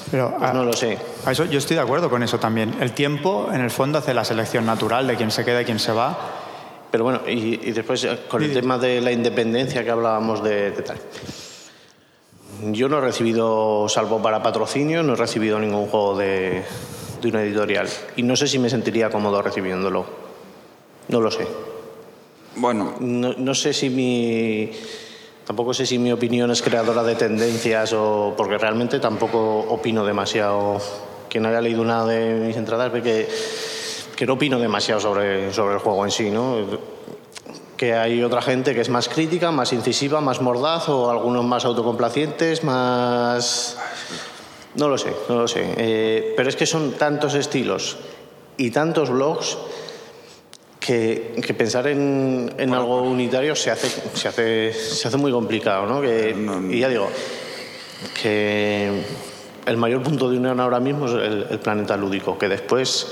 Pero pues no lo sé. A eso, yo estoy de acuerdo con eso también. El tiempo, en el fondo, hace la selección natural de quién se queda y quién se va. Pero bueno, y, y después eh, con el tema de la independencia que hablábamos de, de tal. Yo no he recibido, salvo para patrocinio, no he recibido ningún juego de, de una editorial. Y no sé si me sentiría cómodo recibiéndolo. No lo sé. Bueno. No, sé si mi. Tampoco sé si mi opinión es creadora de tendencias o. porque realmente tampoco opino demasiado. Quien haya leído una de mis entradas ve que, que no opino demasiado sobre, sobre el juego en sí, ¿no? Que hay otra gente que es más crítica, más incisiva, más mordaz o algunos más autocomplacientes, más. No lo sé, no lo sé. Eh, pero es que son tantos estilos y tantos blogs que, pensar en, algo unitario se hace, se hace, se hace muy complicado, ¿no? Que, y ya digo, que el mayor punto de unión ahora mismo es el, planeta lúdico, que después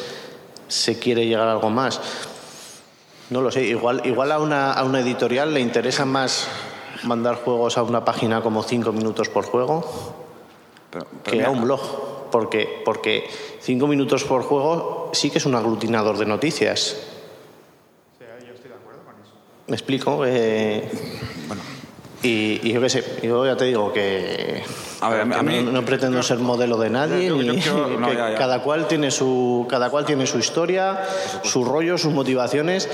se quiere llegar a algo más. No lo sé, igual, igual a, una, a una editorial le interesa más mandar juegos a una página como cinco minutos por juego que a un blog. Porque, porque cinco minutos por juego sí que es un aglutinador de noticias. Me explico. Eh, bueno. Y, yo qué sé, yo ya te digo que, a ver, a mí, no, pretendo ser modelo de nadie, ni, cada cual tiene su cada cual tiene su historia, su rollo, sus motivaciones.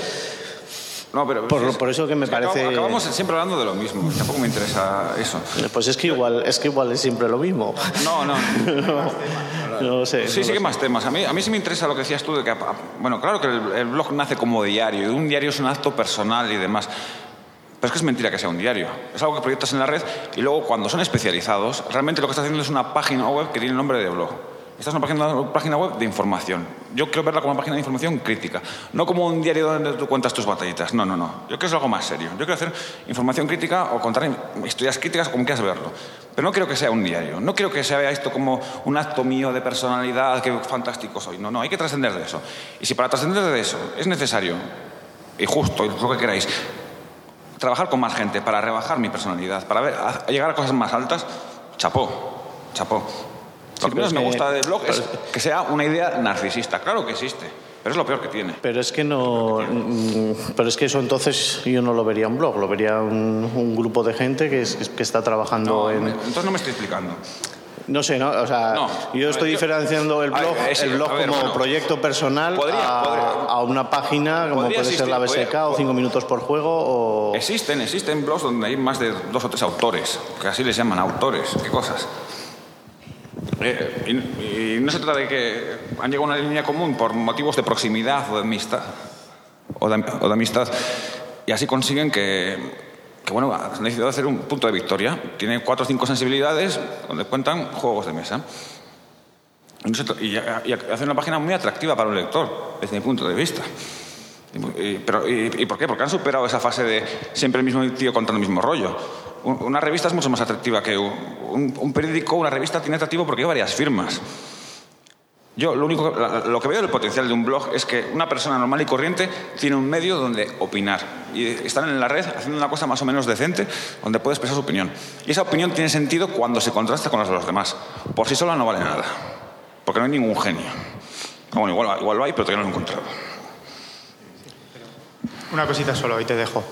No, pero por, por eso que me parece... acabamos, acabamos siempre hablando de lo mismo. Tampoco me interesa eso. Pues es que igual es, que igual es siempre lo mismo. No, no. no, lo sé. Sí, sí que más temas. A mí, a mí sí me interesa lo que decías tú de que, bueno, claro que el, el blog nace como diario y un diario es un acto personal y demás. Pero es que es mentira que sea un diario. Es algo que proyectas en la red y luego cuando son especializados, realmente lo que estás haciendo es una página web que tiene el nombre de blog. Esta es una página, web de información. Yo quiero verla como una página de información crítica, no como un diario donde tú cuentas tus batallitas. No, no, no. Yo quiero es algo más serio. Yo quiero hacer información crítica o contar historias críticas como quieras verlo. Pero no quiero que sea un diario. No quiero que se vea esto como un acto mío de personalidad, que fantástico soy. No, no, hay que trascender de eso. Y si para trascender de eso es necesario y justo, y lo que queráis, trabajar con más gente para rebajar mi personalidad, para llegar a cosas más altas, chapó, chapó. Lo que menos me gusta del blog es que sea una idea narcisista. Claro que existe, pero es lo peor que tiene. Pero es que no. Pero es que eso entonces yo no lo vería un blog, lo vería un, un grupo de gente que, es, que está trabajando No, en. entonces no me estoy explicando. No sé, ¿no? O sea, No. yo estoy ver, yo- diferenciando el ver, blog, el blog ver, como bueno. proyecto personal Podría- a, podría- a una página como puede ser la BSK podría- o 5 minutos por juego o... Existen, existen blogs donde hay más de dos o tres autores, que así les llaman autores, qué cosas. Eh, y, no se trata de que han llegado a una línea común por motivos de proximidad o de amistad, o de, amistad y así consiguen que, bueno, han decidido hacer un punto de victoria. Tiene cuatro o cinco sensibilidades donde cuentan juegos de mesa. Y, no y, una página muy atractiva para un lector, desde mi punto de vista. Y- pero, y por qué? Porque han superado esa fase de siempre el mismo tío contando el mismo rollo. Un- Una revista es mucho más atractiva que un, periódico, una revista tiene atractivo porque hay varias firmas. Yo lo único lo que veo del potencial de un blog es que una persona normal y corriente tiene un medio donde opinar y están en la red haciendo una cosa más o menos decente donde puede expresar su opinión. Y esa opinión tiene sentido cuando se contrasta con las de los demás. Por sí sola no vale nada, porque no hay ningún genio. Bueno, igual, igual lo hay, pero todavía no lo he encontrado. Una cosita solo y te dejo.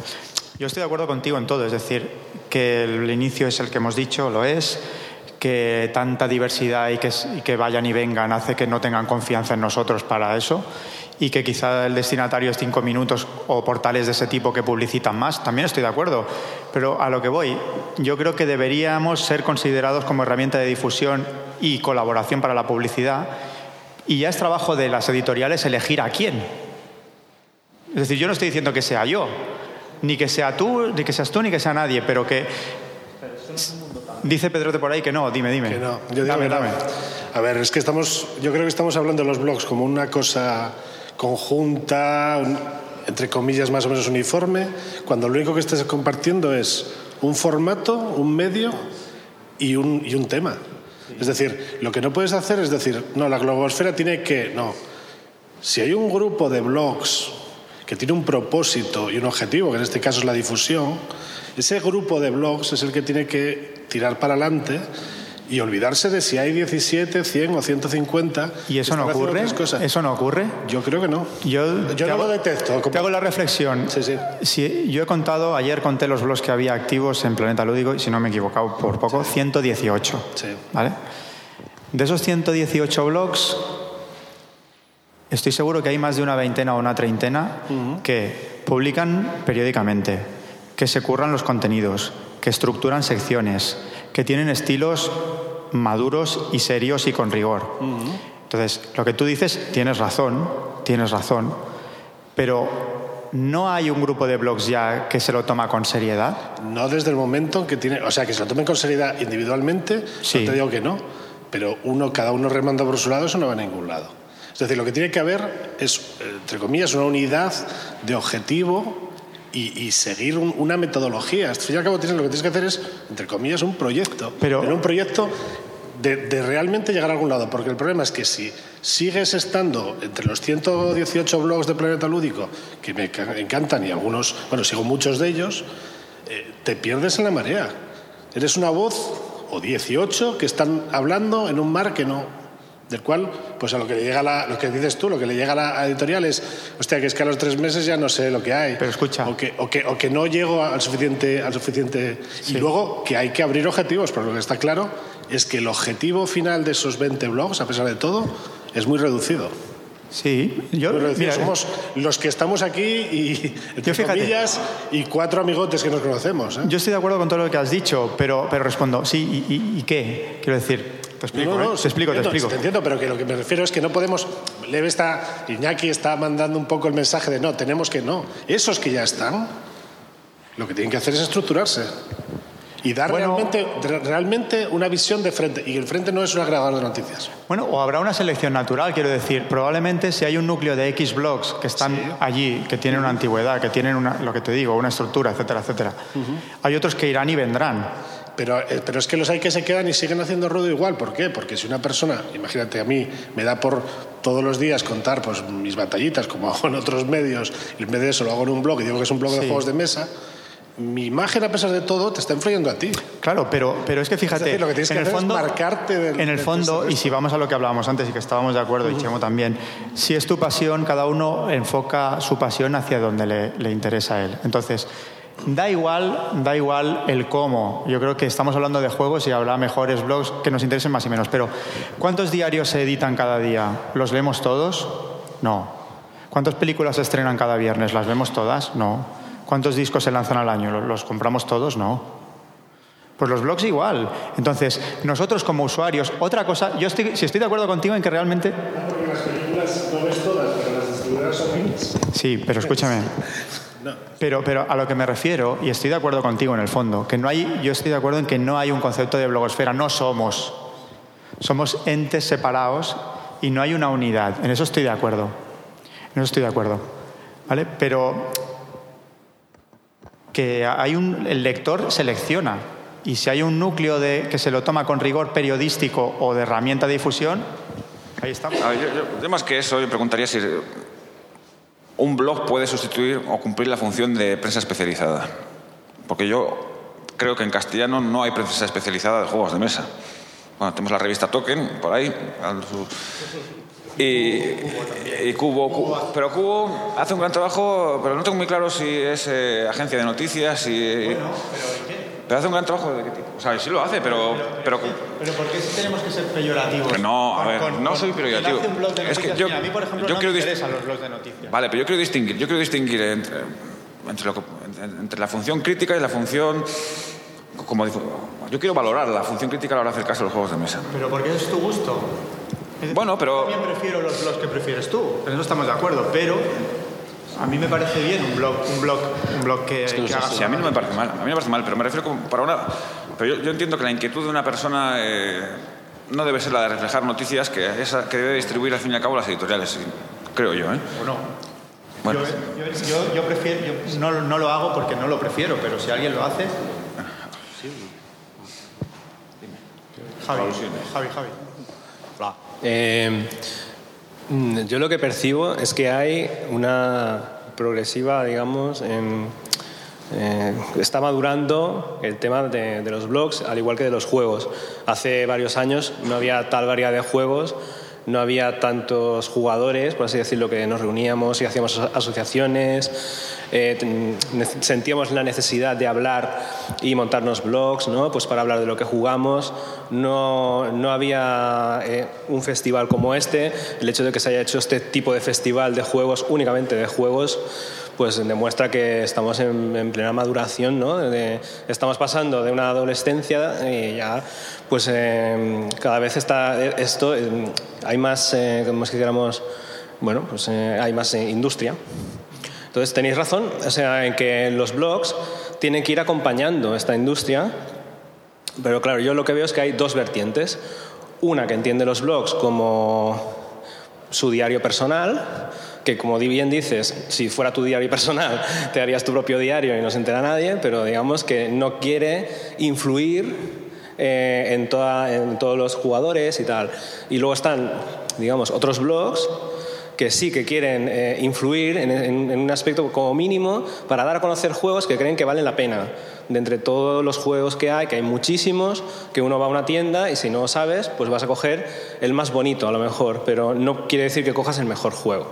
Yo estoy de acuerdo contigo en todo, es decir, que el inicio es el que hemos dicho, lo es, que tanta diversidad y que, y que vayan y vengan hace que no tengan confianza en nosotros para eso y que quizá el destinatario es cinco minutos o portales de ese tipo que publicitan más, también estoy de acuerdo. Pero a lo que voy, yo creo que deberíamos ser considerados como herramienta de difusión y colaboración para la publicidad y ya es trabajo de las editoriales elegir a quién. Es decir, yo no estoy diciendo que sea yo, ni que sea tú, ni que seas tú, ni que sea nadie, pero que... Dice Pedrote por ahí que no, dime, dime. Que no, yo digo dame, que no. dame. A ver, es que estamos, yo creo que estamos hablando de los blogs como una cosa conjunta, un- entre comillas más o menos uniforme, cuando lo único que estés compartiendo es un formato, un medio y un, y un tema. Es decir, lo que no puedes hacer es decir, no, la globosfera tiene que, no. Si hay un grupo de blogs que tiene un propósito y un objetivo, que en este caso es la difusión, ese grupo de blogs es el que tiene que tirar para adelante y olvidarse de si hay 17, 100 o 150. ¿Y eso no ocurre? ¿Eso no ocurre? Yo creo que no. Yo, Yo no lo detesto. como- Te hago la reflexión. Sí, sí. Si- yo he contado, ayer conté los blogs que había activos en Planeta Lúdico, y si no me he equivocado por poco, 118. Sí. ¿Vale? De esos 118 blogs, estoy seguro que hay más de una veintena o una treintena que publican periódicamente, que se curran los contenidos, que estructuran secciones, que tienen estilos maduros y serios y con rigor. Entonces, lo que tú dices, tienes razón, tienes razón, pero no hay un grupo de blogs ya que se lo toma con seriedad. No desde el momento en que tiene. O sea, que se lo tomen con seriedad individualmente, Sí. no te digo que no, pero uno, cada uno remando por su lado, eso no va a ningún lado. Es decir, lo que tiene que haber es, entre comillas, una unidad de objetivo y, y seguir un- una metodología. Al fin y al cabo, tienes, lo que tienes que hacer es, entre comillas, un proyecto. Pero- un proyecto de, de realmente llegar a algún lado. Porque el problema es que si sigues estando entre los 118 blogs de Planeta Lúdico, que me ca- encantan y algunos, bueno, sigo muchos de ellos, eh, te pierdes en la marea. Eres una voz o 18 que están hablando en un mar que no del cual pues a lo que le llega la, lo que dices tú lo que le llega a la editorial es hostia que es que a los tres meses ya no sé lo que hay Pero escucha. o que, o que, o que no llego al suficiente al suficiente y luego que hay que abrir objetivos pero lo que está claro es que el objetivo final de esos 20 blogs a pesar de todo es muy reducido Sí, yo es decir, mira, somos los que estamos aquí y, Yo fíjate. comillas, y cuatro amigotes que nos conocemos. ¿eh? yo estoy de acuerdo con todo lo que has dicho, pero, pero respondo, sí, ¿y, y- y qué? Quiero decir, te explico, No, no, ¿eh? te explico, te entiendo, explico. Te entiendo, pero que lo que me refiero es que no podemos. Leve está, Iñaki está mandando un poco el mensaje de no, tenemos que no. Esos que ya están, lo que tienen que hacer es estructurarse y dar Bueno. realmente, re- realmente una visión de frente. Y el frente no es un agregador de noticias. Bueno, o habrá una selección natural, quiero decir. Probablemente si hay un núcleo de X blogs que están allí, que tienen una antigüedad, que tienen una, lo que te digo, una estructura, etcétera, etcétera. Hay otros que irán y vendrán. Pero, eh, pero es que los hay que se quedan y siguen haciendo ruido igual. ¿Por qué? Porque si una persona, imagínate a mí, me da por todos los días contar pues, mis batallitas, como hago en otros medios, y en vez de eso lo hago en un blog y digo que es un blog de juegos de mesa, mi imagen, a pesar de todo, te está influyendo a ti. Claro, pero, pero es que fíjate, Es decir, lo que tienes en que el hacer es fondo, marcarte del- en el fondo, y si vamos a lo que hablábamos antes y que estábamos de acuerdo, y Chemo también, si es tu pasión, cada uno enfoca su pasión hacia donde le, le interesa a él. Entonces, da igual, da igual el cómo. Yo creo que estamos hablando de juegos y habrá mejores blogs que nos interesen más y menos. Pero, ¿cuántos diarios se editan cada día? ¿Los leemos todos? No. ¿Cuántas películas se estrenan cada viernes? ¿Las vemos todas? No. ¿Cuántos discos se lanzan al año? ¿Los- ¿Los compramos todos? No. Pues los blogs igual. Entonces, nosotros como usuarios, otra cosa, yo estoy, si estoy de acuerdo contigo en que realmente... Porque las películas no ves todas, pero las distribuidoras son. Sí, pero escúchame. Pero, pero a lo que me refiero, y estoy de acuerdo contigo en el fondo, que no hay, yo estoy de acuerdo en que no hay un concepto de blogosfera, no somos. Somos entes separados y no hay una unidad. En eso estoy de acuerdo. En eso estoy de acuerdo. ¿Vale? Pero que hay un, el lector selecciona. Y si hay un núcleo de, que se lo toma con rigor periodístico o de herramienta de difusión, ahí estamos. Ver, yo más que eso, yo preguntaría si un blog puede sustituir o cumplir la función de prensa especializada. Porque yo creo que en castellano no hay prensa especializada de juegos de mesa. Bueno, tenemos la revista Token, por ahí. Y, y Cubo, pero Cubo hace un gran trabajo, pero no tengo muy claro si es eh, agencia de noticias, y pero hace un gran trabajo de. O sea, sí lo hace, pero, pero Pero ¿por qué tenemos que ser peyorativos? No, a ver, no soy peyorativo. Es que yo- a mí, por ejemplo, yo no quiero me interesan los blogs de noticias. Vale, pero yo quiero distinguir, yo quiero distinguir entre, entre, lo que- entre- la función crítica y la función como yo quiero valorar la función crítica a la hora de hacer caso a los juegos de mesa. Pero porque es tu gusto. Bueno, pero Yo también prefiero los blogs que prefieres tú. En eso estamos de acuerdo, pero a mí me parece bien un blog, un blog, un blog que, que haga- sí, a mí no me parece mal, a mí me parece mal, pero me refiero como para una pero yo, yo entiendo que la inquietud de una persona eh, no debe ser la de reflejar noticias que esa que debe distribuir al fin y al cabo las editoriales, creo yo, ¿eh? ¿O no? Bueno, Yo, yo- yo- yo prefiero, yo no, no lo hago porque no lo prefiero, pero si alguien lo hace. Javi, Javi, Javi. Eh, mm, yo lo que percibo es que hay una progresiva, digamos, eh, está madurando el tema de, de los blogs, al igual que de los juegos. Hace varios años no había tal variedad de juegos, no había tantos jugadores, por así decirlo, que nos reuníamos y hacíamos aso- asociaciones, eh, sentíamos la necesidad de hablar y montarnos blogs, ¿no? Pues para hablar de lo que jugamos. No, no había eh, un festival como este. El hecho de que se haya hecho este tipo de festival de juegos, únicamente de juegos, pues demuestra que estamos en, en plena maduración, ¿no? Estamos pasando de una adolescencia y ya, pues eh, cada vez está esto, eh, hay más, eh, como si dijéramos, bueno, pues eh, hay más eh, industria. Entonces tenéis razón, o sea, en que los blogs tienen que ir acompañando esta industria, pero claro, yo lo que veo es que hay dos vertientes. Una que entiende los blogs como su diario personal, que como bien dices, si fuera tu diario personal, te harías tu propio diario y no se entera nadie, pero digamos que no quiere influir eh, en, toda- en todos los jugadores y tal. Y luego están, digamos, otros blogs que sí que quieren eh, influir en, en- en un aspecto como mínimo para dar a conocer juegos que creen que valen la pena. De entre todos los juegos que hay, que hay muchísimos, que uno va a una tienda y si no sabes, pues vas a coger el más bonito a lo mejor, pero no quiere decir que cojas el mejor juego.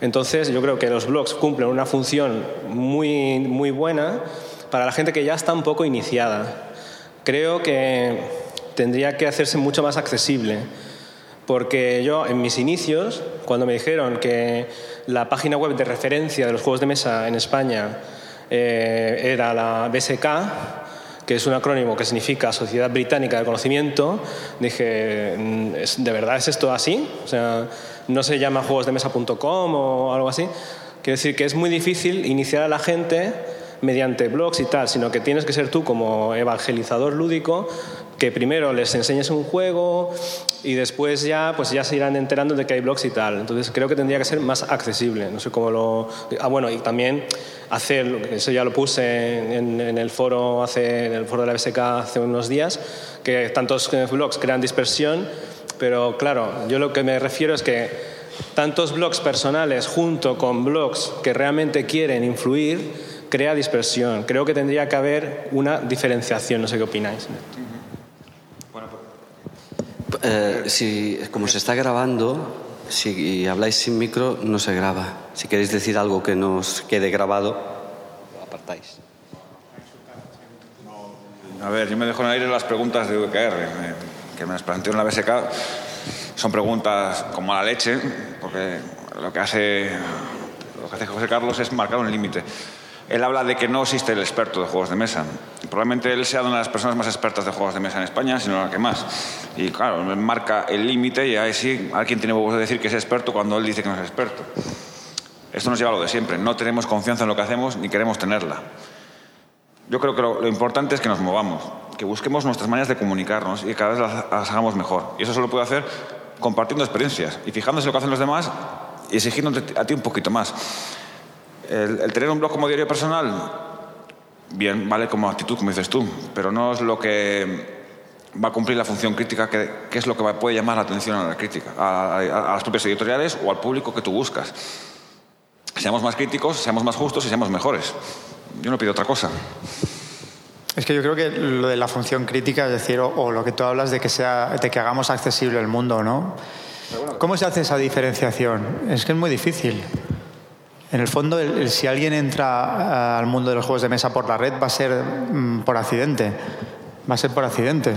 Entonces yo creo que los blogs cumplen una función muy, muy buena para la gente que ya está un poco iniciada. Creo que tendría que hacerse mucho más accesible Porque yo, en mis inicios, cuando me dijeron que la página web de referencia de los juegos de mesa en España eh, era la BSK, que es un acrónimo que significa Sociedad Británica de Conocimiento, dije, mm, ¿de verdad es esto así? O sea, no se llama juegosdemesa.com o algo así. Quiere decir que es muy difícil iniciar a la gente mediante blogs y tal, sino que tienes que ser tú como evangelizador lúdico que primero les enseñes un juego y después ya pues ya se irán enterando de que hay blogs y tal. Entonces creo que tendría que ser más accesible. No sé cómo lo ah bueno y también hacer eso ya lo puse en, el foro hace en el foro de la BSK hace unos días que tantos blogs crean dispersión, pero claro yo lo que me refiero es que tantos blogs personales junto con blogs que realmente quieren influir crea dispersión. Creo que tendría que haber una diferenciación. No sé qué opináis. Eh, si, como se está grabando, si habláis sin micro, no se graba. Si queréis decir algo que nos quede grabado, lo apartáis. A ver, yo me dejo en el aire las preguntas de VKR, que me las planteó en la BSK. Son preguntas como a la leche, porque lo que hace, lo que hace José Carlos es marcar un límite. Él habla de que no existe el experto de juegos de mesa. Probablemente él sea una de las personas más expertas de juegos de mesa en España, sino la que más. Y claro, marca el límite y ahí sí, alguien tiene huevos de decir que es experto cuando él dice que no es experto. Esto nos lleva a lo de siempre. No tenemos confianza en lo que hacemos ni queremos tenerla. Yo creo que lo, importante es que nos movamos, que busquemos nuestras maneras de comunicarnos y que cada vez las, hagamos mejor. Y eso solo puede hacer compartiendo experiencias y fijándose en lo que hacen los demás y exigiéndote a ti un poquito más. El, tener un blog como diario personal, bien, vale como actitud, como dices tú, pero no es lo que va a cumplir la función crítica, que, es lo que puede llamar la atención a la crítica, a, las propias editoriales o al público que tú buscas. Seamos más críticos, seamos más justos y seamos mejores. Yo no pido otra cosa. Es que yo creo que lo de la función crítica, es decir, o, lo que tú hablas de que, sea, de que hagamos accesible el mundo, ¿no? ¿Cómo se hace esa diferenciación? Es que es muy difícil. En el fondo, si alguien entra al mundo de los juegos de mesa por la red, va a ser mm, por accidente. Va a ser por accidente.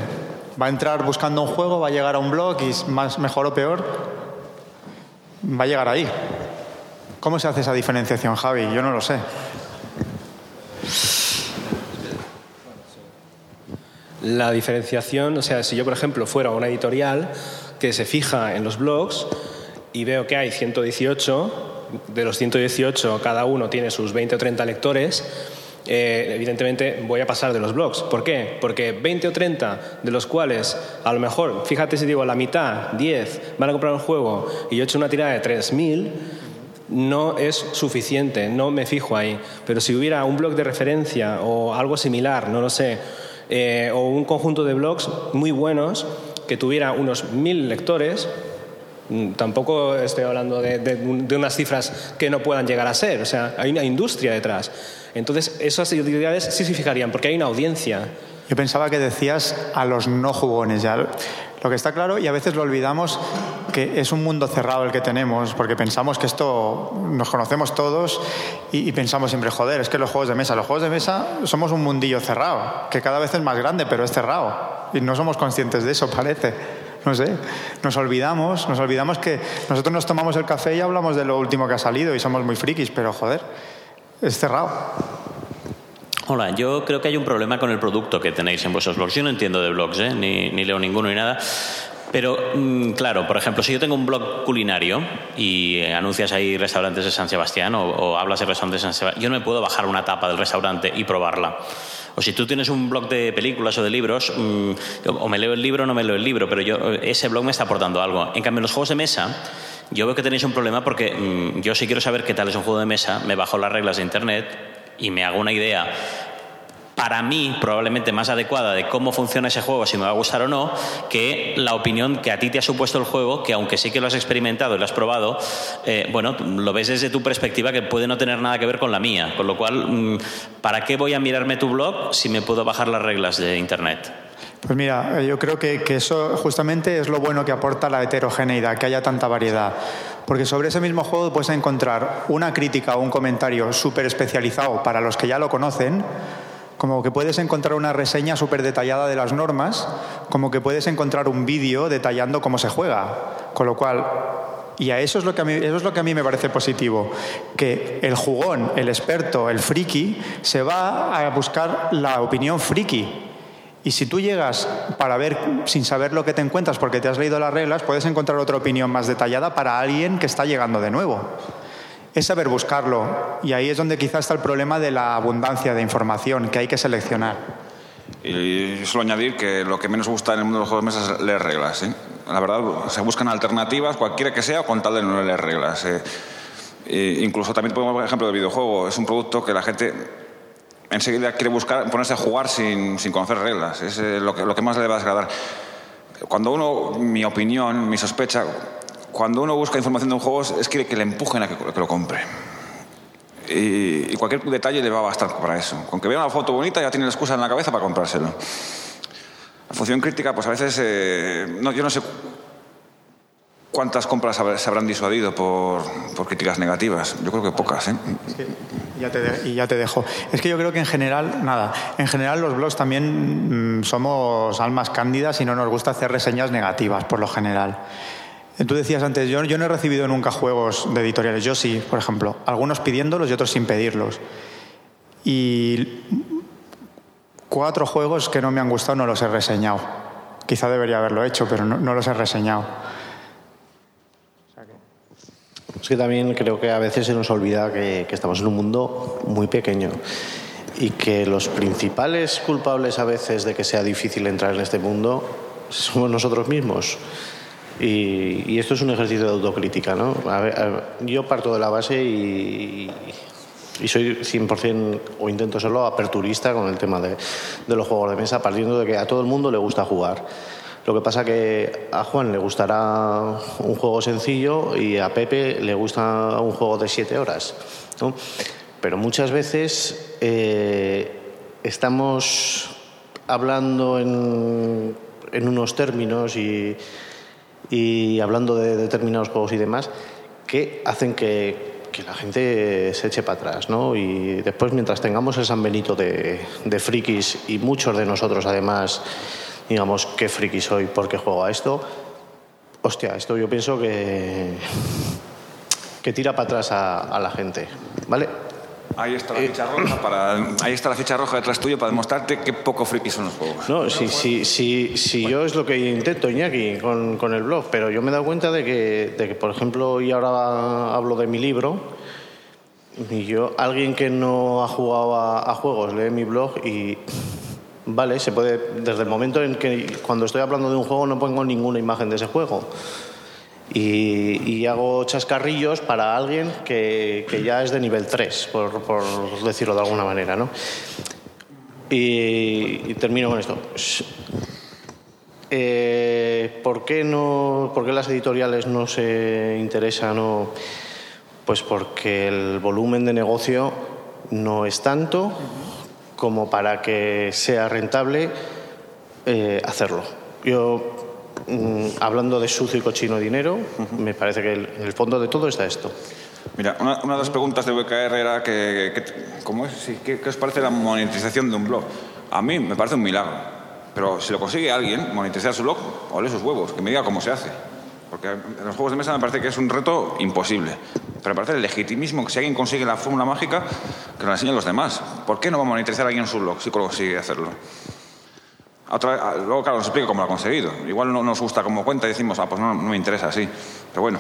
Va a entrar buscando un juego, va a llegar a un blog y más mejor o peor, va a llegar ahí. ¿Cómo se hace esa diferenciación, Javi? Yo no lo sé. La diferenciación, o sea, si yo, por ejemplo, fuera una editorial que se fija en los blogs y veo que hay 118, de los 118 cada uno tiene sus 20 o 30 lectores, eh, evidentemente voy a pasar de los blogs. ¿Por qué? Porque 20 o 30 de los cuales, a lo mejor, fíjate si digo la mitad, 10, van a comprar un juego y yo he hecho una tirada de 3.000, no es suficiente, no me fijo ahí. Pero si hubiera un blog de referencia o algo similar, no lo sé, eh, o un conjunto de blogs muy buenos que tuviera unos 1.000 lectores, Mm, tampoco estoy hablando de, unas cifras que no puedan llegar a ser, o sea, hay una industria detrás. Entonces, esas identidades sí se fijarían, porque hay una audiencia. Yo pensaba que decías a los no jugones, ya. Lo que está claro, y a veces lo olvidamos, que es un mundo cerrado el que tenemos, porque pensamos que esto nos conocemos todos y, y, pensamos siempre, joder, es que los juegos de mesa, los juegos de mesa somos un mundillo cerrado, que cada vez es más grande, pero es cerrado. Y no somos conscientes de eso, parece no sé, nos olvidamos, nos olvidamos que nosotros nos tomamos el café y hablamos de lo último que ha salido y somos muy frikis, pero joder, es cerrado. Hola, yo creo que hay un problema con el producto que tenéis en vuestros blogs. Yo no entiendo de blogs, ¿eh? ni, ni leo ninguno ni nada. Pero, mm, claro, por ejemplo, si yo tengo un blog culinario y anuncias ahí restaurantes de San Sebastián o, hablas de restaurantes de San Sebastián, yo no me puedo bajar una tapa del restaurante y probarla. O si tú tienes un blog de películas o de libros, mm, o me leo el libro o no me leo el libro, pero yo, ese blog me está aportando algo. En cambio, en los juegos de mesa, yo veo que tenéis un problema porque mm, yo si quiero saber qué tal es un juego de mesa, me bajo las reglas de Internet y me hago una idea para mí probablemente más adecuada de cómo funciona ese juego, si me va a gustar o no, que la opinión que a ti te ha supuesto el juego, que aunque sí que lo has experimentado y lo has probado, eh, bueno, lo ves desde tu perspectiva que puede no tener nada que ver con la mía. Con lo cual, mm, ¿para qué voy a mirarme tu blog si me puedo bajar las reglas de Internet? Pues mira, eh, yo creo que, que, eso justamente es lo bueno que aporta la heterogeneidad, que haya tanta variedad. Porque sobre ese mismo juego puedes encontrar una crítica o un comentario súper especializado para los que ya lo conocen, como que puedes encontrar una reseña súper detallada de las normas, como que puedes encontrar un vídeo detallando cómo se juega. Con lo cual, y a eso es lo que a mí, es lo que a mí me parece positivo, que el jugón, el experto, el friki, se va a buscar la opinión friki. Y si tú llegas para ver, sin saber lo que te encuentras porque te has leído las reglas, puedes encontrar otra opinión más detallada para alguien que está llegando de nuevo es saber buscarlo. Y ahí es donde quizás está el problema de la abundancia de información que hay que seleccionar. Y solo añadir que lo que menos gusta en el mundo de los juegos de mesa es leer reglas. ¿eh? La verdad, se buscan alternativas, cualquiera que sea, con tal de no leer reglas. ¿eh? E incluso también pongo ejemplo de videojuego. Es un producto que la gente enseguida quiere buscar, ponerse a jugar sin, sin conocer reglas. Es eh, lo, que, lo que más le va a desagradar. Cuando uno, mi opinión, mi sospecha, cuando uno busca información de un juego es que, que le empujen a que, lo compre. Y, cualquier detalle le va a bastar para eso. Con que vea una foto bonita ya tiene la excusa en la cabeza para comprárselo. La función crítica, pues a veces, eh, no, yo no sé cuántas compras se habrán disuadido por, por críticas negativas. Yo creo que pocas. ¿eh? ya te y ya te dejo. Es que yo creo que en general, nada, en general los blogs también mm, somos almas cándidas y no nos gusta hacer reseñas negativas, por lo general. Tú decías antes, yo, yo no he recibido nunca juegos de editoriales, yo sí, por ejemplo, algunos pidiéndolos y otros sin pedirlos. Y cuatro juegos que no me han gustado no los he reseñado. Quizá debería haberlo hecho, pero no, los he reseñado. Es que también creo que a veces se nos olvida que, estamos en un mundo muy pequeño y que los principales culpables a veces de que sea difícil entrar en este mundo somos nosotros mismos. Y, esto es un ejercicio de autocrítica, ¿no? yo parto de la base y, soy 100% o intento serlo aperturista con el tema de, los juegos de mesa, partiendo de que a todo el mundo le gusta jugar. Lo que pasa que a Juan le gustará un juego sencillo y a Pepe le gusta un juego de siete horas. ¿no? Pero muchas veces eh, estamos hablando en, en unos términos y y hablando de determinados juegos y demás, que hacen que, la gente se eche para atrás, ¿no? Y después, mientras tengamos el San Benito de, de frikis y muchos de nosotros, además, digamos, qué friki soy, por qué juego a esto, hostia, esto yo pienso que, que tira para atrás a, a la gente, ¿vale? Ahí está la ficha roja para, ahí está la ficha roja detrás tuyo para demostrarte qué poco friki son los juegos. No, sí, sí, sí, sí yo es lo que intento, Iñaki, con, con el blog, pero yo me he dado cuenta de que, de que, por ejemplo, y ahora hablo de mi libro, y yo, alguien que no ha jugado a, a juegos, lee mi blog y vale, se puede, desde el momento en que cuando estoy hablando de un juego no pongo ninguna imagen de ese juego y, hago chascarrillos para alguien que, ya es de nivel 3, por, decirlo de alguna manera. ¿no? Y, termino con esto. Eh, ¿por, qué no, ¿Por qué las editoriales no se interesan? Pues porque el volumen de negocio no es tanto como para que sea rentable eh, hacerlo. Yo Mm, hablando de sucio y cochino dinero, me parece que en el fondo de todo está esto. Mira, una, de las preguntas de VKR era que, ¿cómo es? ¿qué, os parece la monetización de un blog? A mí me parece un milagro, pero si lo consigue alguien, monetizar su blog, ole sus huevos, que me diga cómo se hace. Porque en los juegos de mesa me parece que es un reto imposible. Pero parece el legitimismo que si alguien consigue la fórmula mágica, que lo enseñen los demás. ¿Por qué no va a monetizar alguien su blog si consigue hacerlo? luego, claro, nos explica cómo lo ha conseguido. Igual no nos gusta como cuenta y decimos, ah, pues no, me interesa así. Pero bueno,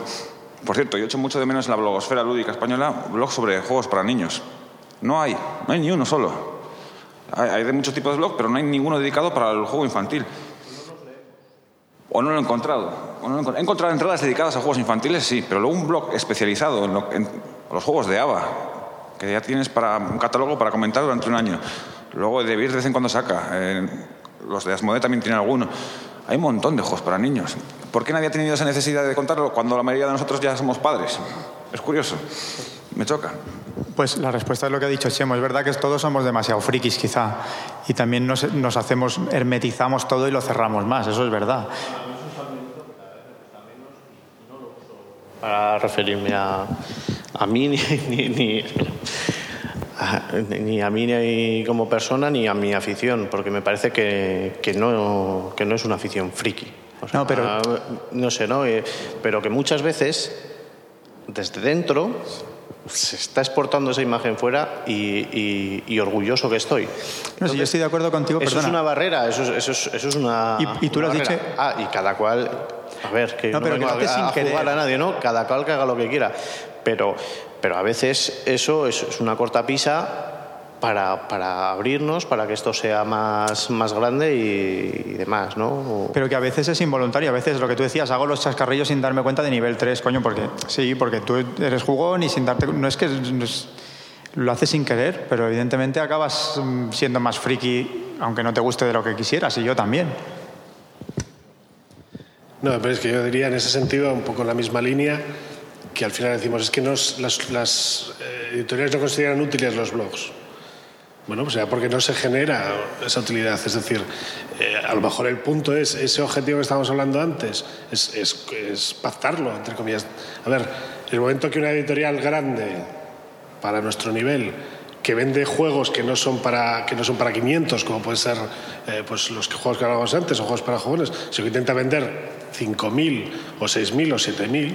por cierto, yo echo mucho de menos en la blogosfera lúdica española blogs sobre juegos para niños. No hay, no hay ni uno solo. Hay, de muchos tipos de blogs, pero no hay ninguno dedicado para el juego infantil. O no lo he encontrado. he encontrado entradas dedicadas a juegos infantiles, sí, pero luego un blog especializado en, los juegos de ABA, que ya tienes para un catálogo para comentar durante un año. Luego de Beer de vez en cuando saca. Eh, los de Asmodee también tienen alguno. Hay un montón de juegos para niños. ¿Por qué nadie ha tenido esa necesidad de contarlo cuando la mayoría de nosotros ya somos padres? Es curioso. Me choca. Pues la respuesta es lo que ha dicho Chemo. Es verdad que todos somos demasiado frikis, quizá. Y también nos, hacemos, hermetizamos todo y lo cerramos más. Eso es verdad. Para referirme a, a mí ni, ni, ni a mí ni como persona ni a mi afición, porque me parece que, que no, que no es una afición friki. O sea, No, pero- No sé, ¿no? Eh, Pero que muchas veces, desde dentro, se está exportando esa imagen fuera y, y- y orgulloso que estoy. No, si yo estoy de acuerdo contigo, Eso perdona. es una barrera, eso es, eso es, eso es una. Y- y tú lo has dicho-. Ah, y cada cual. A ver, que No, no, pero vengo que a, sin a querer. juzgar a nadie, ¿no? Cada cual que haga lo que quiera. Pero, pero a veces eso es, es una cortapisa para, para abrirnos, para que esto sea más, más grande y, y demás, ¿no? Pero que a veces es involuntario, a veces lo que tú decías, hago los chascarrillos sin darme cuenta de nivel 3, coño, porque sí, porque tú eres jugón y sin darte no es que no es- lo haces sin querer, pero evidentemente acabas mm, siendo más friki aunque no te guste de lo que quisieras y yo también. No, pero es que yo diría en ese sentido, un poco en la misma línea, que al final decimos, es que nos- las, las, eh, editoriales no consideran útiles los blogs. Bueno, pues ya porque no se genera esa utilidad. Es decir, eh, a lo mejor el punto es ese objetivo que estábamos hablando antes, es, pactarlo, entre comillas. A ver, el momento que una editorial grande, para nuestro nivel, que vende juegos que no son para, que no son para 500, como pueden ser eh, pues los juegos que hablábamos antes, o juegos para jóvenes, sino que intenta vender 5.000 o 6.000 o 7.000,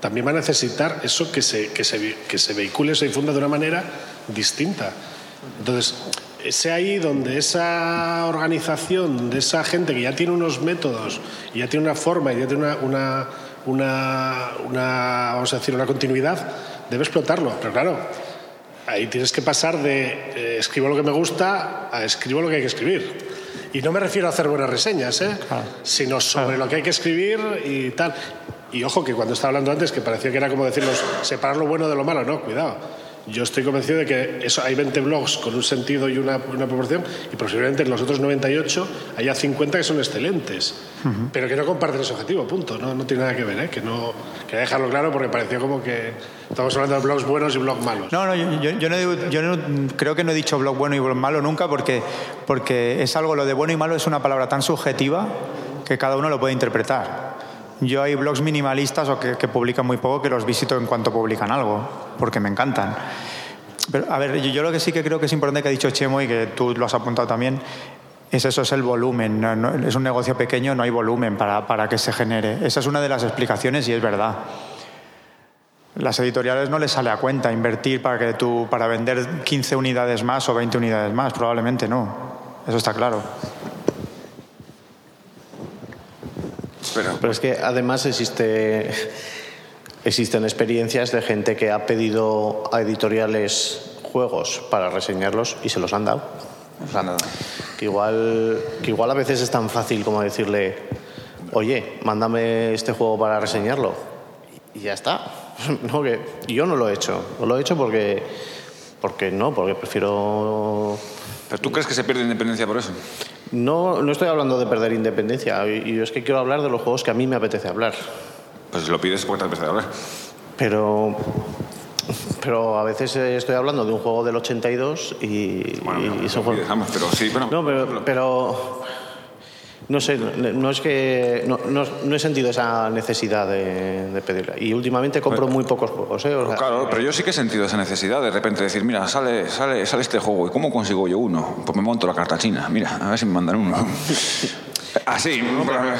también va a necesitar eso que se, que se, que se vehicule, se difunda de una manera distinta. Entonces, es ahí donde esa organización, de esa gente que ya tiene unos métodos, ya tiene una forma, y ya tiene una, una, una, una, vamos a decir, una continuidad, debe explotarlo. Pero claro, ahí tienes que pasar de eh, escribo lo que me gusta a escribo lo que hay que escribir. Y no me refiero a hacer buenas reseñas, ¿eh? sino sobre lo que hay que escribir y tal. Y ojo que cuando estaba hablando antes, que parecía que era como decirnos, separar lo bueno de lo malo, no, cuidado. Yo estoy convencido de que eso, hay 20 blogs con un sentido y una, una proporción, y posiblemente en los otros 98 haya 50 que son excelentes, pero que no comparten ese objetivo, punto. No, no tiene nada que ver, ¿eh? que no que dejarlo claro porque pareció como que estamos hablando de blogs buenos y blogs malos. No, no, yo, yo- yo no, digo- yo no- creo que no he dicho blog bueno y blog malo nunca porque, porque es algo, lo de bueno y malo es una palabra tan subjetiva que cada uno lo puede interpretar. Yo hay blogs minimalistas o que, publican muy poco que los visito en cuanto publican algo, porque me encantan. Pero, a ver, yo, lo que sí que creo que es importante que ha dicho Chemo y que tú lo has apuntado también, es eso, es el volumen. No- es un negocio pequeño, no hay volumen para, para que se genere. Esa es una de las explicaciones y es verdad. Las editoriales no les sale a cuenta invertir para que tú para vender 15 unidades más o 20 unidades más, probablemente no. Eso está claro. Pero es que además existe, existen experiencias de gente que ha pedido a editoriales juegos para reseñarlos y se los han dado. O sea, que, igual, que igual a veces es tan fácil como decirle, oye, mándame este juego para reseñarlo. Y ya está. No, que yo no lo he hecho. No lo he hecho porque, porque no, porque prefiero ¿Pero tú crees que se pierde independencia por eso? No, no estoy hablando de perder independencia, y y es que quiero hablar de los juegos que a mí me apetece hablar. Pues si lo pides te apetece hablar. Pero, pero a veces estoy hablando de un juego del 82 y, y ese Lo juego- pides, vamos, pero sí, bueno. No, pero, pero no sé, no es que no, no- no he sentido esa necesidad de, de pedirla. Y últimamente compro muy pocos juegos. ¿eh? O sea, Claro, pero yo sí que he sentido esa necesidad de repente decir, mira, sale, sale, sale este juego, ¿y cómo consigo yo uno? Pues me monto la carta china, mira, a ver si me mandan uno. Así,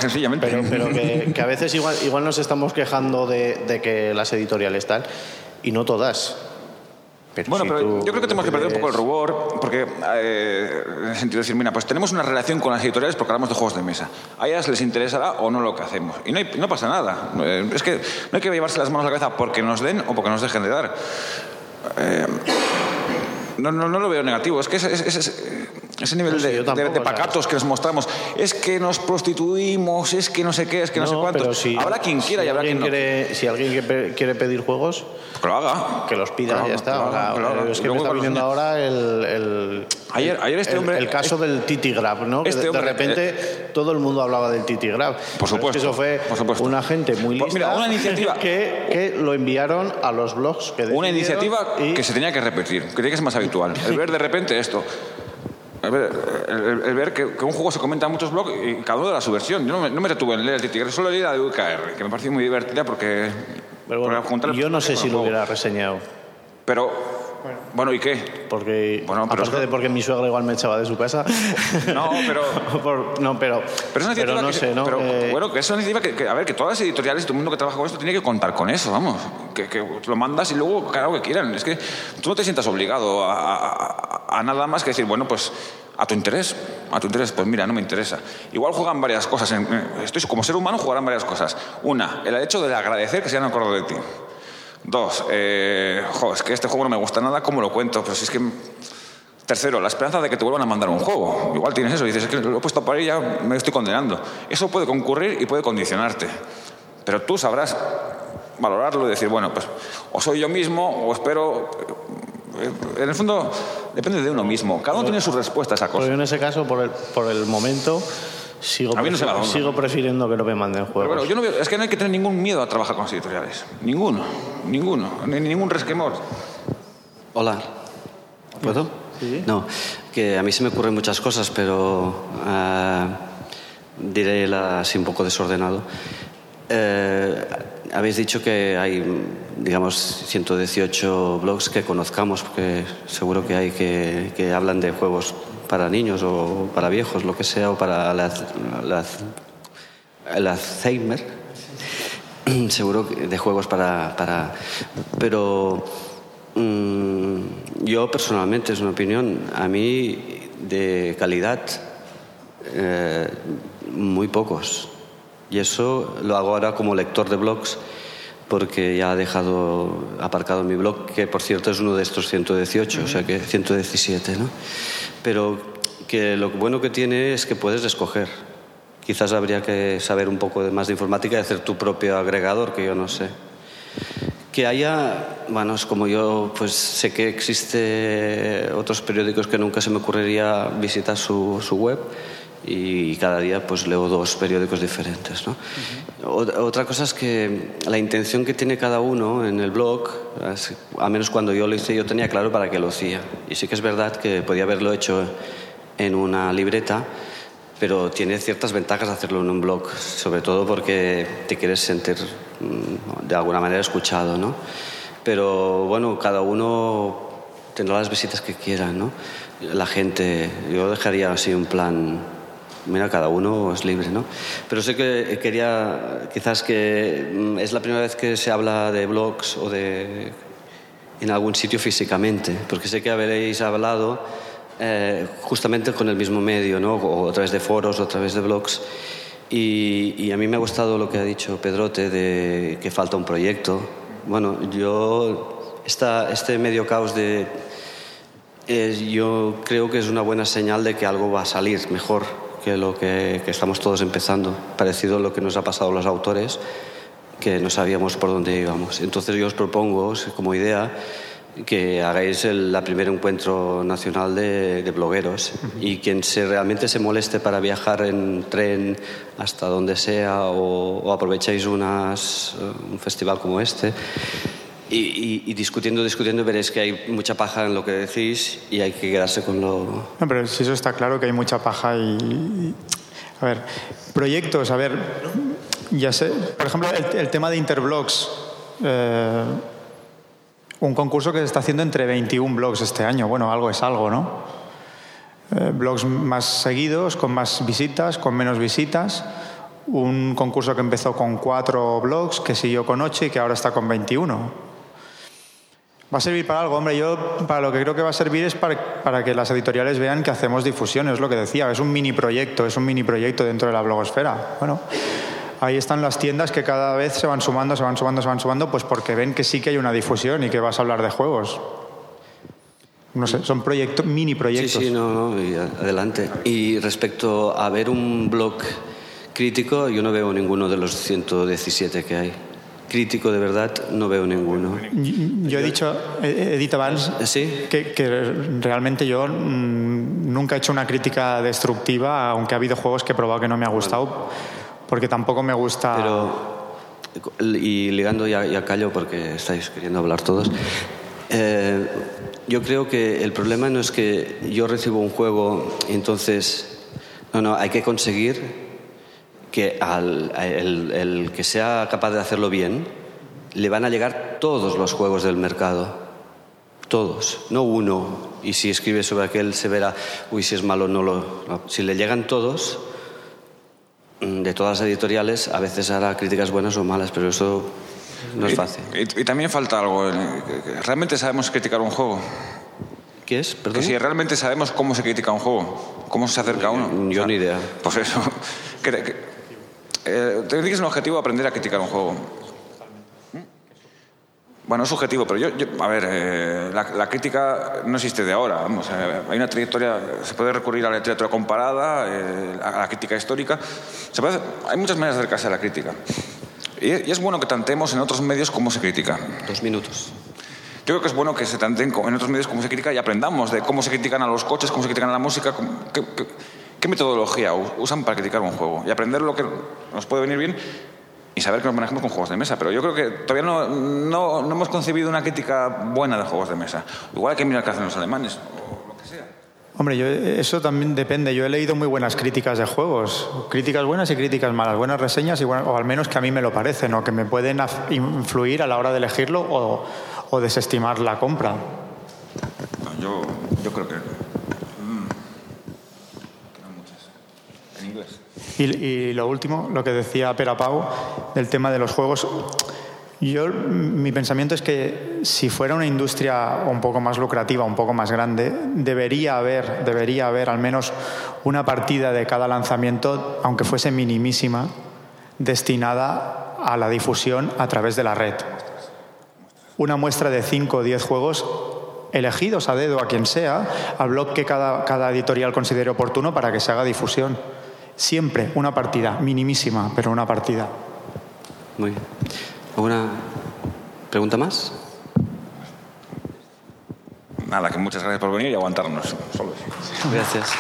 sencillamente. Pero, pero que, que a veces igual, igual nos estamos quejando de, de que las editoriales tal, y no todas. Pero Bueno, si pero yo creo que tenemos que perder un poco el rubor, porque eh, en el sentido de decir, mira, pues tenemos una relación con las editoriales porque hablamos de juegos de mesa. A ellas les interesará o no lo que hacemos. Y no, hay- no pasa nada. Eh, Es que no hay que llevarse las manos a la cabeza porque nos den o porque nos dejen de dar. Eh, no, no, no lo veo negativo. Es que ese- ese nivel No, de, tampoco, de- de o sea. pacatos que nos mostramos, es que nos prostituimos, es que no sé qué, es que no, sé cuánto. pero si- habrá quien quiera si y habrá quien no. quiere, Si alguien quiere pedir juegos, Que lo haga. que los pida, Claro, ya está. claro. Es que me está viniendo ahora el, el- Ayer- ayer este el- hombre- El, caso del Titi Grab, ¿no? Que Este de, de hombre- eh, repente todo el mundo hablaba del Titi Grab. Por supuesto, eso fue por supuesto. una gente muy Pues lista mira, una iniciativa- que, que lo enviaron a los blogs. Que Una iniciativa y- que se tenía que repetir, que tenía que ser más habitual. El ver de repente esto. El ver, el- el ver que, que un juego se comenta en muchos blogs y cada uno da su versión. Yo no me, no me retuve en leer el Tigre, solo leí la de UKR, que me pareció muy divertida porque. Pero bueno, yo no sé si lo hubiera reseñado. Pero Bueno, ¿y qué? Porque, Bueno, pero aparte es- de porque mi suegra igual me echaba de su casa. No, pero... Por- no, pero, Pero es iniciativa no que, sé, ¿no? pero, Eh, bueno, que es una iniciativa que, que, a ver, que todas las editoriales y todo el mundo que trabaja con esto tiene que contar con eso, vamos. Que, que lo mandas y luego que lo que quieran. Es que tú no te sientas obligado a, a- a nada más que decir, bueno, pues a tu interés, a tu interés, pues mira, no me interesa. Igual juegan varias cosas. Estoy, como ser humano jugarán varias cosas. Una, el hecho de agradecer que se hayan acordado de ti. Dos, eh, jo, es que este juego no me gusta nada, ¿cómo lo cuento? Pero si es que... Tercero, la esperanza de que te vuelvan a mandar un juego. Igual tienes eso, dices, es que lo he puesto para ahí y ya me estoy condenando. Eso puede concurrir y puede condicionarte. Pero tú sabrás valorarlo y decir, bueno, pues o soy yo mismo o espero... eh, En el fondo, depende de uno mismo. Cada uno tiene su respuesta a esa cosa. en ese caso, por el, por el momento, sigo, A mí no se sigo prefiriendo que no me manden Pero juegos. bueno, yo no veo- es que no hay que tener ningún miedo a trabajar con las editoriales. Ninguno, ninguno, ni ningún resquemor. Hola. ¿Puedo? No, que a mí se me ocurren muchas cosas, pero ah, diré así un poco desordenado. Eh, habéis dicho que hay, digamos, 118 blogs que conozcamos, porque seguro que hay que, que hablan de juegos para niños o para viejos, lo que sea, o para la, la, el Alzheimer. seguro que de juegos para... para pero mm, yo personalmente, es una opinión, a mí de calidad eh, muy pocos. Y eso lo hago ahora como lector de blogs porque ya ha dejado aparcado mi blog, que por cierto es uno de estos 118, o sea que 117, ¿no? Pero que lo bueno que tiene es que puedes escoger. Quizás habría que saber un poco más de informática y hacer tu propio agregador, que yo no sé. Que haya, bueno, es como yo, pues sé que existe otros periódicos que nunca se me ocurriría visitar su, su web y cada día pues leo dos periódicos diferentes, ¿no? Ot- Otra cosa es que la intención que tiene cada uno en el blog, al menos cuando yo lo hice, yo tenía claro para qué lo hacía. Y sí que es verdad que podía haberlo hecho en una libreta, pero tiene ciertas ventajas hacerlo en un blog, sobre todo porque te quieres sentir mm, de alguna manera escuchado, ¿no? Pero bueno, cada uno tendrá las visitas que quiera, ¿no? La gente, yo dejaría así un plan, mira, cada uno es libre, ¿no? Pero sé que quería, quizás que mm, es la primera vez que se habla de blogs o de en algún sitio físicamente, porque sé que habréis hablado eh, justamente con el mismo medio, ¿no? o a través de foros o a través de blogs. Y, a mí me ha gustado lo que ha dicho Pedrote de que falta un proyecto. Bueno, yo, esta, este medio caos de... eh, yo creo que es una buena señal de que algo va a salir mejor que lo que, que estamos todos empezando, parecido a lo que nos ha pasado a los autores, que no sabíamos por dónde íbamos. Entonces yo os propongo, como idea, que hagáis el la primer encuentro nacional de, de blogueros y quien se, realmente se moleste para viajar en tren hasta donde sea o, o aprovecháis unas, un festival como este y, y- discutiendo, discutiendo veréis que hay mucha paja en lo que decís y hay que quedarse con lo... No, pero si eso está claro que hay mucha paja y... A ver, proyectos, a ver, ya sé, por ejemplo, el, el tema de Interblogs. eh, un concurso que se está haciendo entre 21 blogs este año. Bueno, algo es algo, ¿no? Eh, blogs más seguidos, con más visitas, con menos visitas. Un concurso que empezó con cuatro blogs, que siguió con ocho y que ahora está con 21. Va a servir para algo, hombre. Yo para lo que creo que va a servir es para, que las editoriales vean que hacemos difusión, es lo que decía. Es un mini proyecto, es un mini proyecto dentro de la blogosfera. Bueno, ahí están las tiendas que cada vez se van sumando, se van sumando, se van sumando, pues porque ven que sí que hay una difusión y que vas a hablar de juegos. No sé, son proyectos, mini proyectos. Sí, sí, no, no, adelante. Y respecto a ver un blog crítico, yo no veo ninguno de los 117 que hay. Crítico de verdad, no veo ninguno. Yo he dicho, eh, Edith Vance, ¿Sí? que, que realmente yo mm, nunca he hecho una crítica destructiva, aunque ha habido juegos que he probado que no me ha gustado, porque tampoco me gusta... Pero, y ligando ya, ya callo porque estáis queriendo hablar todos, eh, yo creo que el problema no es que yo recibo un juego y entonces, no, no, hay que conseguir que al el, el que sea capaz de hacerlo bien, le van a llegar todos los juegos del mercado. todos, no uno. Y si escribe sobre aquel se verá, uy, si es malo, no lo. no. Si le llegan todos, mm, de todas las editoriales, a veces hará críticas buenas o malas, pero eso no es Y- fácil. Y, y también falta algo. eh, que- que ¿Realmente sabemos criticar un juego? ¿Qué es? Que Perdón. si realmente sabemos cómo se critica un juego, cómo se acerca a uno. Yo ni idea. Pues eso. Que, que, eh, te un objetivo aprender a criticar un juego. Bueno, es subjetivo, pero yo, yo- a ver, eh, la, la crítica no existe de ahora. Vamos, eh, hay una trayectoria, se puede recurrir a la literatura comparada, eh, a la crítica histórica. Se puede- hay muchas maneras de acercarse a la crítica. Y, y es bueno que tantemos en otros medios cómo se critica. Dos minutos. Yo creo que es bueno que se tanteen en otros medios cómo se critica y aprendamos de cómo se critican a los coches, cómo se critican a la música, cómo- qué metodología usan para criticar un juego y aprender lo que nos puede venir bien y saber que nos manejamos con juegos de mesa. Pero yo creo que todavía no, no, no hemos concebido una crítica buena de juegos de mesa. Igual hay que mirar qué hacen los alemanes o lo que sea. Hombre, yo, eso también depende. Yo he leído muy buenas críticas de juegos, críticas buenas y críticas malas, buenas reseñas y buenas- o al menos que a mí me lo parecen, o que me pueden influir a la hora de elegirlo o, o desestimar la compra. No, yo, yo creo que... mm, que no muchas. En inglés. Y, lo último, lo que decía Pera Pau del tema de los juegos. Yo, mi pensamiento es que si fuera una industria un poco más lucrativa, un poco más grande, debería haber, debería haber al menos una partida de cada lanzamiento, aunque fuese minimísima, destinada a la difusión a través de la red. Una muestra de 5 o 10 juegos elegidos a dedo a quien sea, al blog que cada, cada editorial considere oportuno para que se haga difusión. Siempre una partida, minimísima, pero una partida. Muy bien. ¿Alguna pregunta más? Nada, que muchas gracias por venir y aguantarnos. Gracias.